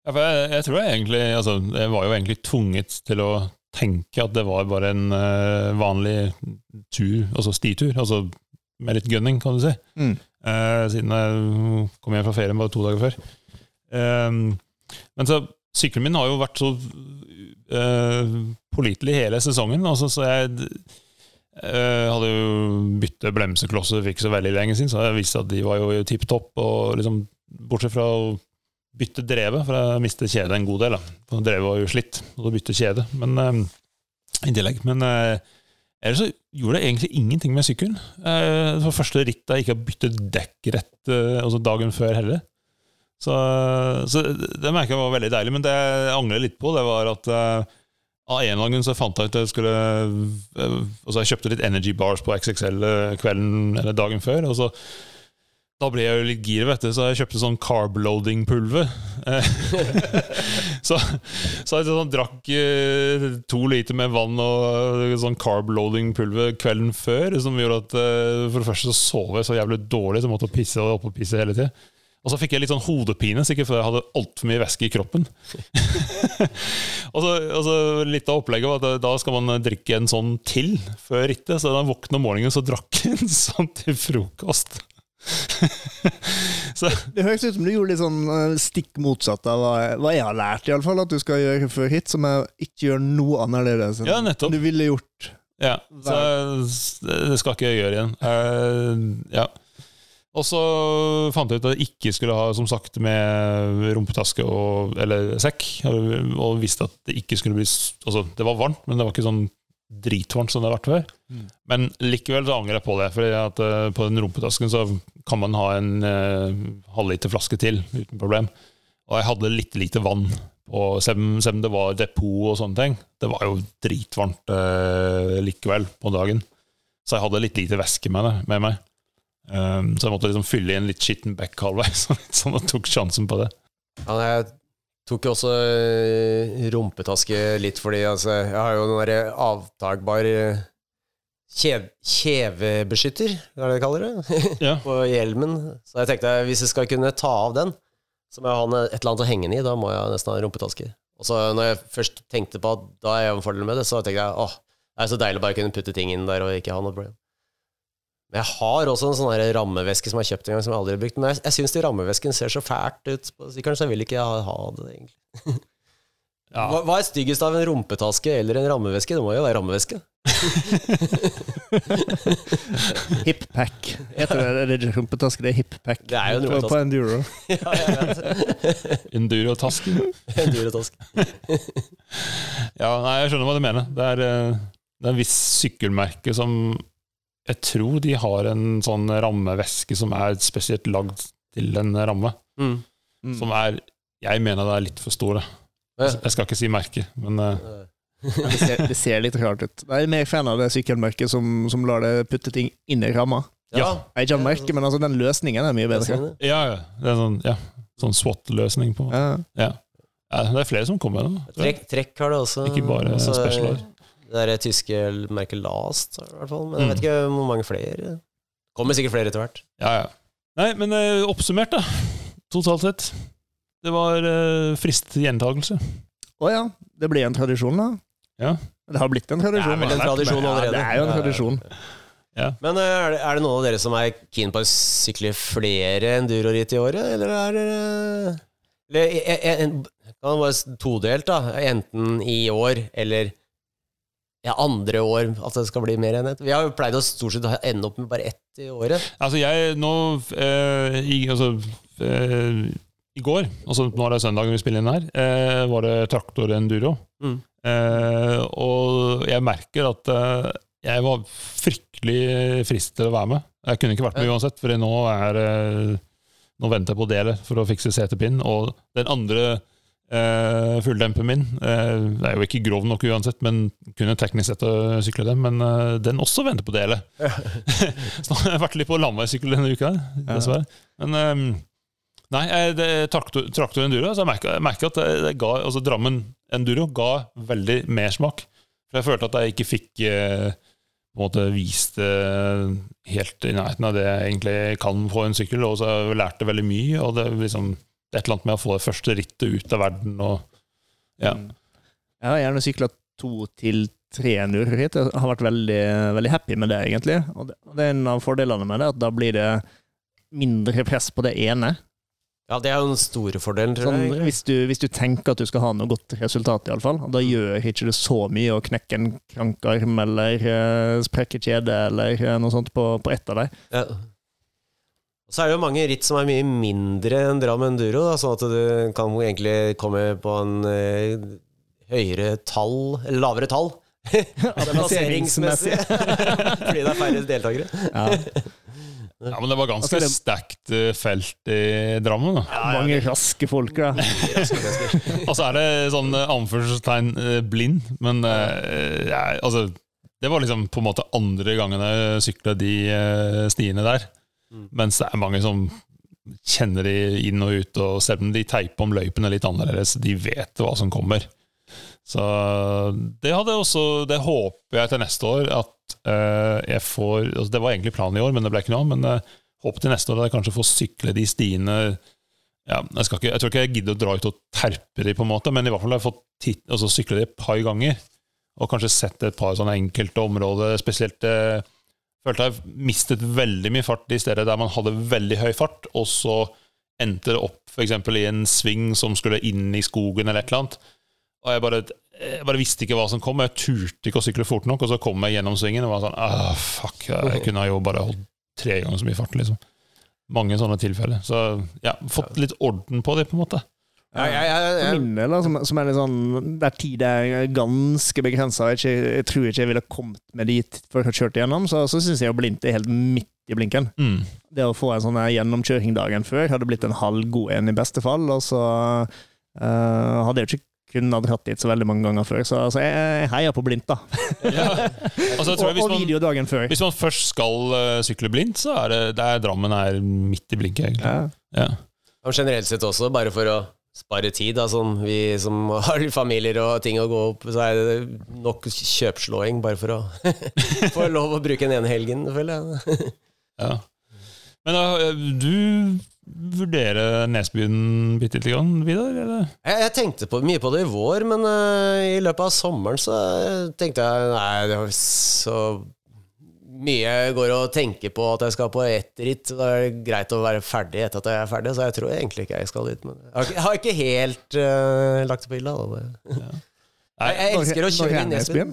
Ja, jeg, jeg tror jeg egentlig altså, Jeg var jo egentlig tvunget til å tenke at det var bare en uh, vanlig tur, altså stitur, altså med litt gunning, kan du si. Mm. Uh, siden jeg kom hjem fra ferien bare to dager før. Uh, men så sykkelen min har jo vært så uh, pålitelig hele sesongen, altså, så jeg hadde jo byttet bremseklosser for ikke så veldig lenge siden, så jeg visste at de var jo tipp topp. Og liksom, bortsett fra å bytte drevet, for jeg mistet kjedet en god del. Da. For drevet var jo slitt, og så bytte kjede. Men uh, i tillegg. Men uh, ellers så gjorde det egentlig ingenting med sykkelen. Uh, det var første ritt jeg ikke har byttet dekk rett eh, altså dagen før heller. Så, så det merka jeg var veldig deilig. Men det jeg angrer litt på, det var at eh, av en eller så fant jeg ut at jeg skulle eh, Altså jeg kjøpte litt Energy Bars på XXL eh, kvelden eller dagen før. Og så da ble jeg jo litt gira, vet du, så jeg kjøpte sånn carb-loading-pulver. (laughs) Så, så jeg sånn, drakk eh, to liter med vann og sånn carb-loading-pulver kvelden før, som gjorde at eh, for det første så sov jeg så jævlig dårlig, så jeg måtte pisse og opp og pisse hele tida. Og så fikk jeg litt sånn hodepine, sikkert fordi jeg hadde altfor mye væske i kroppen. (laughs) og, så, og så Litt av opplegget var at da skal man drikke en sånn til før rittet. Så da jeg våkna om morgenen, så drakk jeg en sånn til frokost. (laughs) så, Det høres ut som du gjorde litt sånn eh, stikk motsatt av hva jeg har lært, i alle fall, at du skal gjøre før hit, som jeg ikke gjør noe annerledes enn Ja, nettopp. du ville gjort. ja, så det skal ikke jeg gjøre igjen. Uh, ja. Og så fant jeg ut at jeg ikke skulle ha som sagt med rumpetaske og, eller sekk. Og visste at det ikke skulle bli Altså, det var varmt, men det var ikke sånn dritvarmt som det har vært før. Mm. Men likevel så angrer jeg på det, for at eh, på den rumpetasken så kan man ha en uh, halvliter flaske til uten problem. Og jeg hadde litt lite vann, og selv om selv om det var depot og sånne ting. Det var jo dritvarmt uh, likevel på dagen, så jeg hadde litt lite væske med, det, med meg. Um, så jeg måtte liksom fylle i en litt skitten back halvveis, (laughs) at jeg tok sjansen på det. Ja, jeg tok jo også eh, rumpetaske litt fordi altså, jeg har jo den derre avtagbar eh, kjev, kjevebeskytter, hva er det de kaller det, (laughs) Ja. på hjelmen. Så jeg tenkte hvis jeg skal kunne ta av den, så må jeg ha et eller annet å henge den i. Da må jeg nesten ha en rumpetaske. Og så når jeg først tenkte på at da er jeg en fordel med det, så tenkte jeg åh, det er så deilig å bare kunne putte ting inn der og ikke ha noe problem. Men jeg har også en sånn rammeveske som jeg har kjøpt en gang, som jeg aldri har brukt. Men jeg, jeg syns rammevesken ser så fælt ut på sykkelen, så jeg vil ikke ha, ha det, egentlig. (laughs) Ja. Hva, hva er styggest av en rumpetaske eller en rammeveske? Det må jo være rammeveske. (laughs) Hippack. Heter det det er rumpetaske, det er hippack. Det er jo en rumpetaske. På enduro. (laughs) ja, Endurotaske. vet. Enduro-tasken. En. Ja, nei, jeg skjønner hva du mener. Det er, eh, det er en viss sykkelmerke som Jeg tror de har en sånn rammeveske som er spesielt lagd til en ramme. Mm. Mm. Som er Jeg mener det er litt for store. Jeg skal ikke si merke, men eh, Det ser, det ser litt rart ut. Jeg er mer fan av det sykkelmerket som, som lar deg putte ting inn i ramma. Ja. Jeg er ikke av merket, men altså den løsningen er mye bedre. ja, ja. Det er sånn, ja, sånn SWAT-løsning på Ja. ja. ja. Det er flere som kommer med det. Trekk, trekk har det også. Ikke bare Også, Specialized. Det der tyske merket Last, i hvert fall. Men jeg vet ikke hvor mange flere. Kommer sikkert flere etter hvert. Ja, ja. Nei, men eh, oppsummert, da. Totalt sett. Det var uh, frist gjentagelse. Å ja, det ble en tradisjon, da. Ja. Det har blitt en tradisjon. Det er vel en tradisjon allerede. Ja, det er jo en tradisjon. ja. Men eh, er det, er det noen av dere som er keen på å sykle flere enduroritt i året, eller er det eller, en, en, Kan det være todelt, da? Enten i år eller ja, andre år, at det skal bli mer enn ett. Vi har jo pleid å stort sett ende opp med bare ett i året. Altså, jeg nå eh, i, altså, eh, I går, altså nå er det søndag vi spiller inn her, eh, var det traktor enduro. Mm. Eh, og jeg merker at eh, jeg var fryktelig frist til å være med. Jeg kunne ikke vært med uansett, for nå er eh, Nå venter jeg på deler for å fikse setepinn. Og den andre eh, fulldempen min Det er jo ikke grov nok uansett, men kunne teknisk sett å sykle den. Men uh, den også venter på deler. (laughs) Så nå har jeg vært litt på landeveissykkel denne uka, dessverre. Men um, nei, eh, det traktor, traktor enduro. Så jeg merker, jeg merker at det, det ga, altså Drammen enduro ga veldig mersmak. For jeg følte at jeg ikke fikk eh, på en måte vist det helt i nærheten av det jeg egentlig kan på en sykkel. Og så har jeg veldig mye. Og det liksom et eller annet med å få det første rittet ut av verden. Og, ja. Jeg har gjerne sykla to til tre nurritt. Jeg har vært veldig, veldig happy med det, egentlig. Og det, og det er en av fordelene med det, at da blir det mindre press på det ene. Ja, det er jo den store fordelen, tror Sånn, jeg. hvis, du, hvis du tenker at du skal ha noe godt resultat, iallfall, da gjør ikke det så mye å knekke en krankarm eller uh, sprekke kjede eller uh, noe sånt på, på ett av dem. Ja. Og så er det jo mange ritt som er mye mindre enn Dram Enduro, da, sånn at du kan egentlig komme på en eh, høyere tall, eller lavere tall. (laughs) Plasseringsmessig. (laughs) Fordi det er færre deltakere. Ja. Ja, Men det var ganske Altså, det- stacked eh, felt i Drammen. da. Mange raske folk, da. (laughs) Og så er det sånn eh, anførselstegn eh, blind, men eh, jeg, altså Det var liksom på en måte andre gangen jeg sykla de stiene der. Mm. Mens det er mange som kjenner de inn og ut, og selv om de teiper om løypene litt annerledes, de vet hva som kommer. Så det hadde også Det håper jeg til neste år at uh, jeg får altså Det var egentlig planen i år, men det ble ikke noe av. Men jeg håper til neste år at jeg kanskje får sykle de stiene ja, jeg, ikke, jeg tror ikke jeg gidder å dra ut og terpe de, på en måte, men i hvert fall har jeg fått titt, altså sykle de et par ganger. Og kanskje sett et par sånne enkelte områder. Spesielt eh, følte jeg mistet veldig mye fart de steder der man hadde veldig høy fart, og så endte det opp f.eks. i en sving som skulle inn i skogen eller et eller annet. Og jeg bare, jeg bare visste ikke hva som kom. Jeg turte ikke å sykle fort nok, og så kom jeg gjennom svingen og var sånn ah, Fuck, jeg kunne jo bare holdt tre ganger så mye fart, liksom. Mange sånne tilfeller. Så ja, fått litt orden på det, på en måte. Ja, ja, ja, For min del, da, som, som er litt sånn Der tid er ganske begrensa, jeg, jeg tror ikke jeg ville kommet med dit før jeg ha kjørt igjennom, så, så syns jeg jo blindt er helt midt i blinken. Mm. Det å få en sånn gjennomkjøring dagen før hadde blitt en halv god en i beste fall, og så uh, hadde jeg jo ikke kunnet hatt hatt dit så veldig mange ganger før, så, altså, jeg, heier på blindt, da. (laughs) Ja. Altså, og, hvis og video dagen før. hvis man først skal uh, sykle blindt, så er det der Drammen er midt i blinket, egentlig. Ja. Ja. Og generelt sett også, bare for å spare tid, da, sånn vi som (laughs) har familier og ting å gå opp, så er det nok kjøpslåing bare for å (laughs) få lov å bruke den ene helgen, føler jeg. Ja. Men da, du vurderer Nesbyen bitte lite grann, Vidar? Eller? Jeg, jeg tenkte på, mye på det i vår, men uh, i løpet av sommeren så tenkte jeg nei, det var så mye går og tenker på at jeg skal på ett ritt. Da er det greit å være ferdig etter at jeg er ferdig, så jeg tror egentlig ikke jeg skal dit. Men jeg har ikke, helt uh, lagt det på hylla. Ja. (laughs) Jeg, Jeg elsker å kjøre i Nesbyen.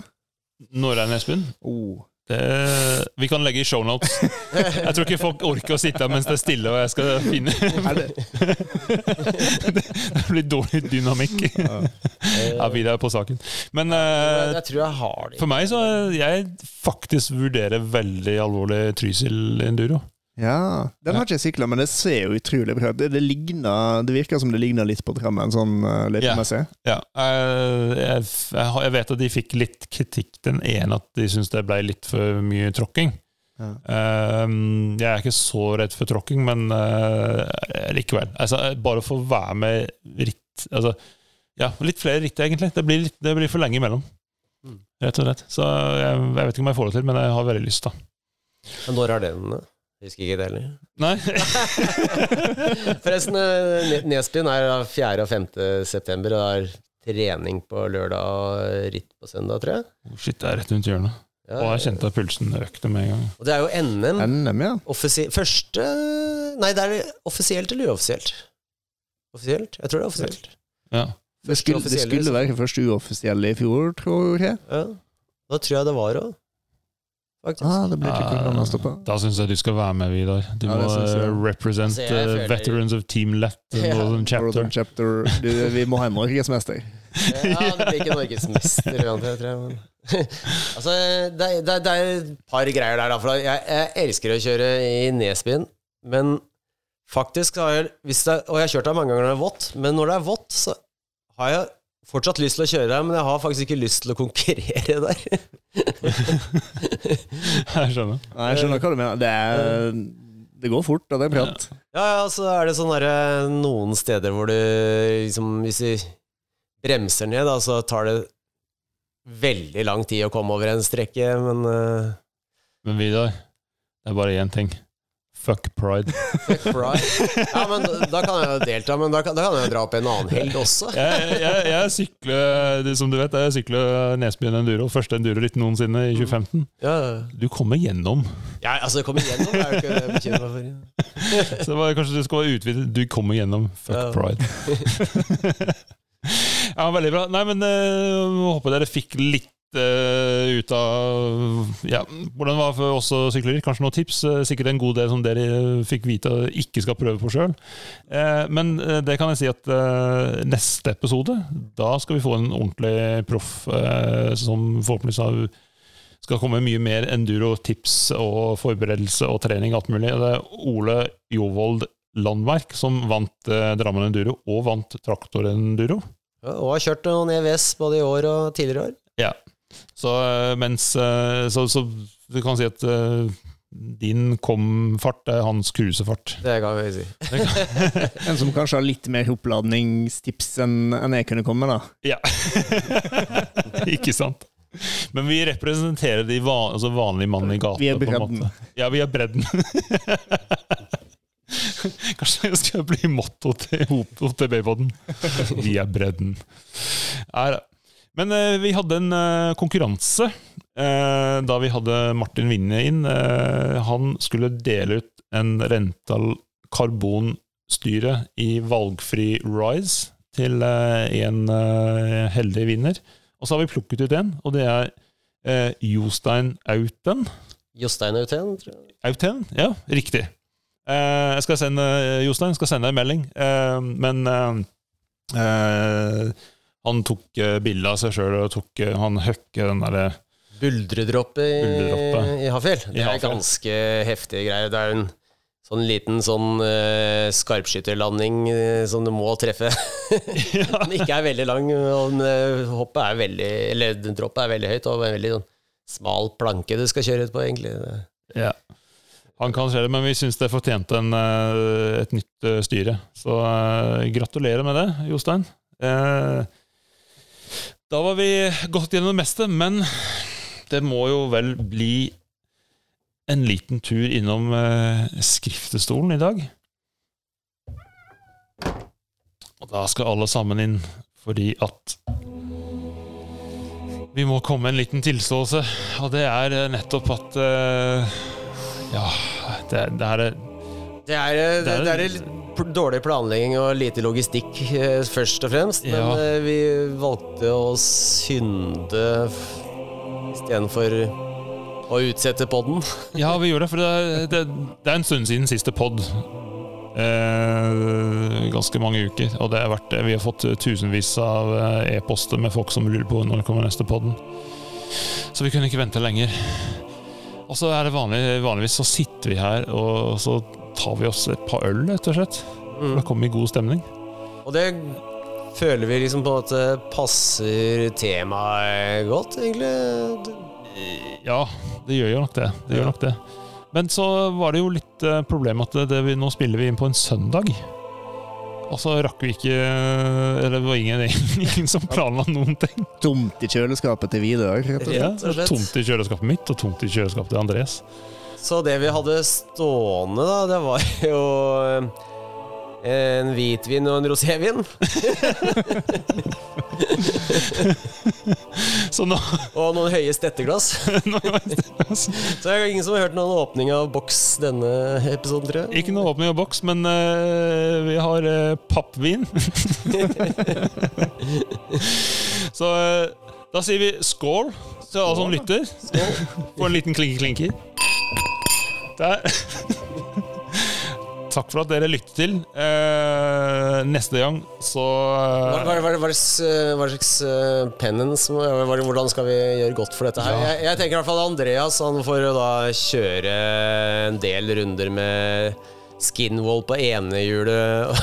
når er Nesbyen? Oh. Det, vi kan legge i shownotes. Jeg tror ikke folk orker å sitte her mens det er stille og jeg skal finne det, Det blir dårlig dynamikk. Ja, vi er på saken. Men Jeg, eh, tror jeg har det. for meg så er jeg faktisk vurderer veldig alvorlig Trysil enduro. Ja, den har ikke jeg sikla, men det ser jo utrolig bra ut. Det, det, ligner- det virker som det ligner litt på Drammen, sånn uh, løypemessig. Ja, ja. jeg, jeg, jeg vet at de fikk litt kritikk. Den ene at de syntes det ble litt for mye tråkking. Ja. Eh, jeg er ikke så redd for tråkking, men eh, likevel. Altså, bare for å være med ritt altså, Ja, litt flere ritt, egentlig. Det blir, litt, det blir for lenge imellom. Mm. Rett og slett. Så jeg, jeg vet ikke om jeg får det til, men jeg har veldig lyst, da. Men når er den? Husker ikke det heller. Nei? (laughs) Forresten, eh, Ne- Nesbyen er 4. og 5. september, og det er trening på lørdag og ritt på søndag, tror jeg. Oh, shit, det er rett rundt hjørnet. Ja, Og jeg kjente at pulsen økte med en gang. Og det er jo NM. NM, ja. Første Nei, det er offisielt eller uoffisielt? Offisielt? Jeg tror det er offisielt. Ja. Det skulle, det skulle være første uoffisielle i fjor, tror jeg. Ja. Da tror jeg det var òg, faktisk. Ah, det blir ikke korona stoppa. Da syns jeg du skal være med, Vidar. Du Ja, må det synes jeg. eh, represent Altså, jeg eh, føler- veterans of Team Let Ja. Northern Chapter. Northern Chapter. Du, vi må ha en norgesmester. Ja, det blir ikke norgesmester uansett, tror jeg. Men. (laughs) altså, det, er- det, er- det er et par greier der, da. For jeg, jeg elsker å kjøre i Nesbyen, men faktisk har jeg hvis det, Og jeg har kjørt der mange ganger når det er vått, men når det er vått, så har jeg fortsatt lyst til å kjøre der, men jeg har faktisk ikke lyst til å konkurrere der. (laughs) Jeg skjønner. Nei, jeg skjønner hva du mener. Det, er, det går fort, og det er prat. Ja, ja, så er det sånn derre noen steder hvor du liksom Hvis du bremser ned, da, så tar det veldig lang tid å komme over en strekke, men uh... Men Vidar, det er bare én ting. Fuck pride. Fuck pride. Ja, men da kan jeg jo delta, men da kan, da kan jeg jo dra opp en annen helg også. (laughs) Jeg, jeg, jeg sykler, det- som du vet, jeg sykler Nesbyen enduro. Første enduro-ritt noensinne i 2015. Ja, Du kommer gjennom. ja altså, kommer gjennom er jo ikke bekymra for. (laughs) Så det var, kanskje du skal utvide. Du kommer gjennom. Fuck Ja. pride. (laughs) ja, veldig bra. Nei, men øh, håper dere fikk litt ut av ja, hvordan det var for oss som sykler. Kanskje noen tips. Eh, sikkert en god del som dere eh, fikk vite og ikke skal prøve på sjøl. men eh, det kan jeg si at eh, neste episode, da skal vi få en ordentlig proff eh, som forhåpentligvis skal komme mye mer enduro-tips og forberedelse og trening. alt mulig. Det er Ole Jovold Landverk som vant eh, Drammen Enduro og vant Traktor Enduro. Ja, og har kjørt noen EVS både i år og tidligere år. Ja. Så eh, mens eh, Så, så du kan si at eh, din kom-fart er hans cruisefart. Det kan vi si. (laughs) En som kanskje har litt mer oppladningstips enn jeg kunne komme med, da. Ja. (laughs) Ikke sant? Men vi representerer de van, altså vanlige mannen i gata. Vi er bredden. Ja, vi er bredden. (laughs) Kanskje det skal bli motto til OTB-podden. Vi er bredden. Nei da. Men eh, vi hadde en eh, konkurranse eh, da vi hadde Martin Winne inn. Eh, han skulle dele ut en Rental karbonstyre i valgfri Rise til eh, en eh, heldig vinner. Og så har vi plukket ut en, og det er Jostein Auten. Jostein Auten, tror jeg. Auten? Ja, riktig. Jeg skal sende Jostein skal sende en melding, men han tok eh, bilde av seg sjøl og tok, eh, han høkke den derre Buldredroppet i, i Hafjell. Det er ganske heftige greier. Det er en sånn liten sånn uh, skarpskytterlanding uh, som du må treffe. (laughs) Den ikke er veldig lang, den, eh, hoppet er veldig Eller droppet er veldig høyt, og en veldig sånn smal planke du skal kjøre ut på, egentlig. Ja. Han kan se det, men vi syns det fortjente en, eh, et nytt eh, styre. Så eh, gratulerer med det, Jostein. Eh, da var vi gått gjennom det meste, men det må jo vel bli en liten tur innom eh, skriftestolen i dag. Og da skal alle sammen inn, fordi at vi må komme med en liten tilståelse, og det er eh, nettopp at eh, Ja, det, det er Det er, det, Det er- det er dårlig planlegging og lite logistikk, eh, først og fremst. Men Ja. eh, vi valgte å synde istedenfor å utsette podden. (laughs) Ja, vi gjør det, for det er, det, det er en stund siden siste pod. Eh, ganske mange uker. Og det har vært, vi har fått tusenvis av eh, e-poster med folk som lurer på når kommer neste podden. Så vi kunne ikke vente lenger. Og så er det vanlig, vanligvis så sitter vi her og så tar vi oss et par øl, rett og slett. Da kommer vi i god stemning. Og det føler vi liksom på at det passer temaet godt, egentlig. Ja, det gjør jo nok det. det, gjør nok det. Men så var det jo litt eh, problem at det, vi, nå spiller vi inn på en søndag. Og så rakk vi ikke Eller det var ingen, (laughs) ingen som planla noen ting. Tomt i kjøleskapet til og. Ja, tomt i kjøleskapet mitt og tomt i kjøleskapet til Andres. Så det vi hadde stående, da, det var (laughs) jo eh, en hvitvin og en rosévin. (laughs) Så nå, Og noen høye stetteglass. (laughs) Så det er ingen som har hørt noen åpning av boks denne episoden, tror jeg. Ikke noen åpning av boks, men uh, vi har uh, pappvin. Så uh, da sier vi skål til alle som lytter. Få en liten klinke-klinker. Der. (laughs) Takk for at dere lytter til. Eh, neste gang så Hva, er hva, hva, hva slags, eh, slags eh, penance Hvordan skal vi gjøre godt for dette her? Ja. Jeg, jeg tenker i hvert fall Andreas Han får da kjøre en del runder med skinwall på ene hjulet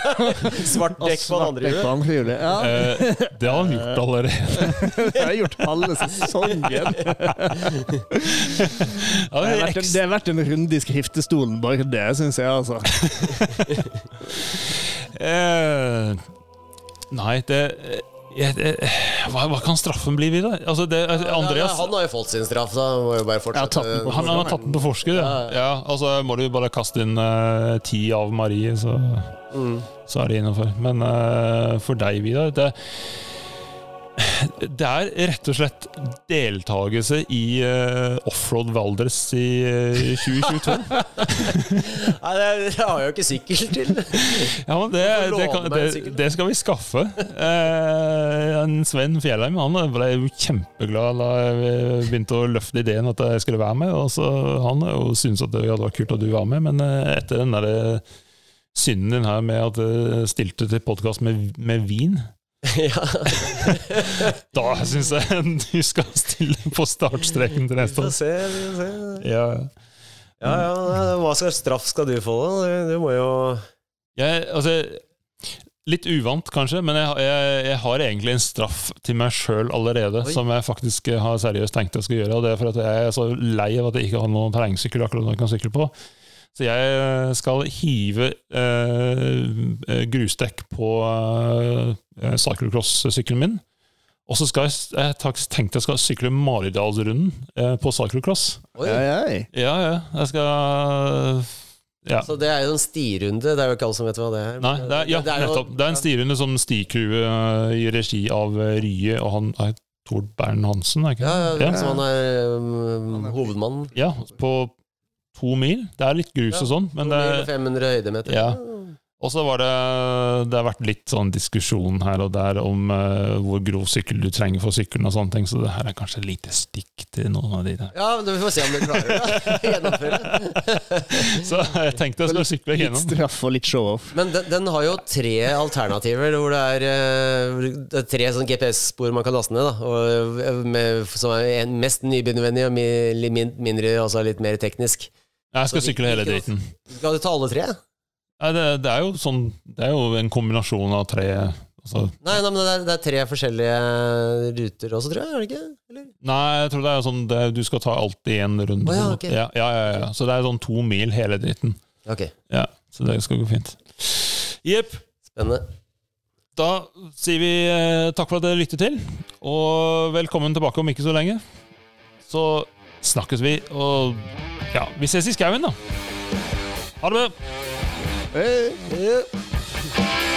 (laughs) svart dekk på det andre hjulet. andre hjulet. Ja, eh, Det har han gjort allerede. (laughs) det har jeg gjort halve sesongen. (laughs) Ja, Det er vært en, ekstra- det er verdt en runde i skriftestolen, bare det, syns jeg, altså. Eh, nei, det hva, hva kan straffen bli, Vidar? Altså, det, Andreas ja, han har jo fått sin straff, så han må jo bare fortsette. den på Han har tatt den på forskudd, ja. ja. Altså må du bare kaste inn eh, ti av Marie, så, så er det innafor. Men uh, for deg, Vidar det, det er rett og slett deltakelse i uh, Offroad Valdres i uh, 2022. (laughs) Nei, det, har jeg jo ikke sykkel til. Ja, men det, det, kan, det, det skal vi skaffe. Uh, en Sven Fjellheim han ble jo kjempeglad da jeg begynte å løfte ideen at jeg skulle være med. Og så Han jo syntes at det hadde vært kult at du var med, men eh, etter den der eh, synden din her med at jeg stilte til podkast med, med vin (laughs) ja, (laughs) Da syns jeg du skal stille på startstreken til vi neste får se. Vi får se. Ja. Ja, ja, nei, Hva slags straff skal du få, da? Du, du må jo Jeg, altså, litt uvant, kanskje, men jeg, jeg, jeg har egentlig en straff til meg sjøl allerede, Oi. som jeg faktisk har seriøst tenkt jeg skal gjøre. Og det er for at jeg er så lei av at jeg ikke har noen terrengsykkel akkurat nå jeg kan sykle på. Så jeg skal hive eh, grusdekk på eh, cyclocross-sykkelen min. Og så skal jeg, jeg tenkte jeg skal sykle Maridalsrunden eh, på cyclocross. Oi. Oi, oi. Ja, ja. Jeg skal Ja. Så det er jo en stirunde. Det er jo ikke alle som vet hva det er. Nei, det er, ja, Det er jo- nettopp. Det er en stirunde som stikrue eh, i regi av eh, Rye og han Tord Bern Hansen, er ikke Ja, ja, ja. Som han er um, hovedmannen. Ja, på to mil. Det er litt grus Ja, og sånn, men To det mil og 500 høydemeter. Ja. Og så var det Det har vært litt sånn diskusjon her og der om uh, hvor grov sykkel du trenger for sykkelen og sånne ting, så det her er kanskje et lite stikk til noen av de der. Ja, men Vi får se om du klarer det. (laughs) Gjennomføre. (laughs) Så jeg tenkte jeg skulle sykle Litt straff og litt show-off. Men den, den har jo tre alternativer, hvor det er, eh, det er tre sånn GPS-spor man kan laste ned. Da, og eh, med, som er mest nybegynnervennlig og mindre altså litt mer teknisk. Jeg skal sykle hele driten. Skal du ta alle tre? Nei, det, det er jo sånn Det er jo en kombinasjon av tre altså, Nei, nei men det er, det er tre forskjellige ruter også, tror jeg. er det ikke? Eller? Nei, jeg tror det er sånn det, Du skal ta alt i én runde. Oh, ja, på en måte. ok. ja, ja, ja, ja. Så det er sånn to mil hele dritten. Ok, Ja, Så det skal gå fint. Jepp. spennende. Da sier vi eh, takk for at dere lyttet til, og velkommen tilbake om ikke så lenge. Så snakkes vi. Og ja, vi ses i skauen, da. Ha det. Hey, hey.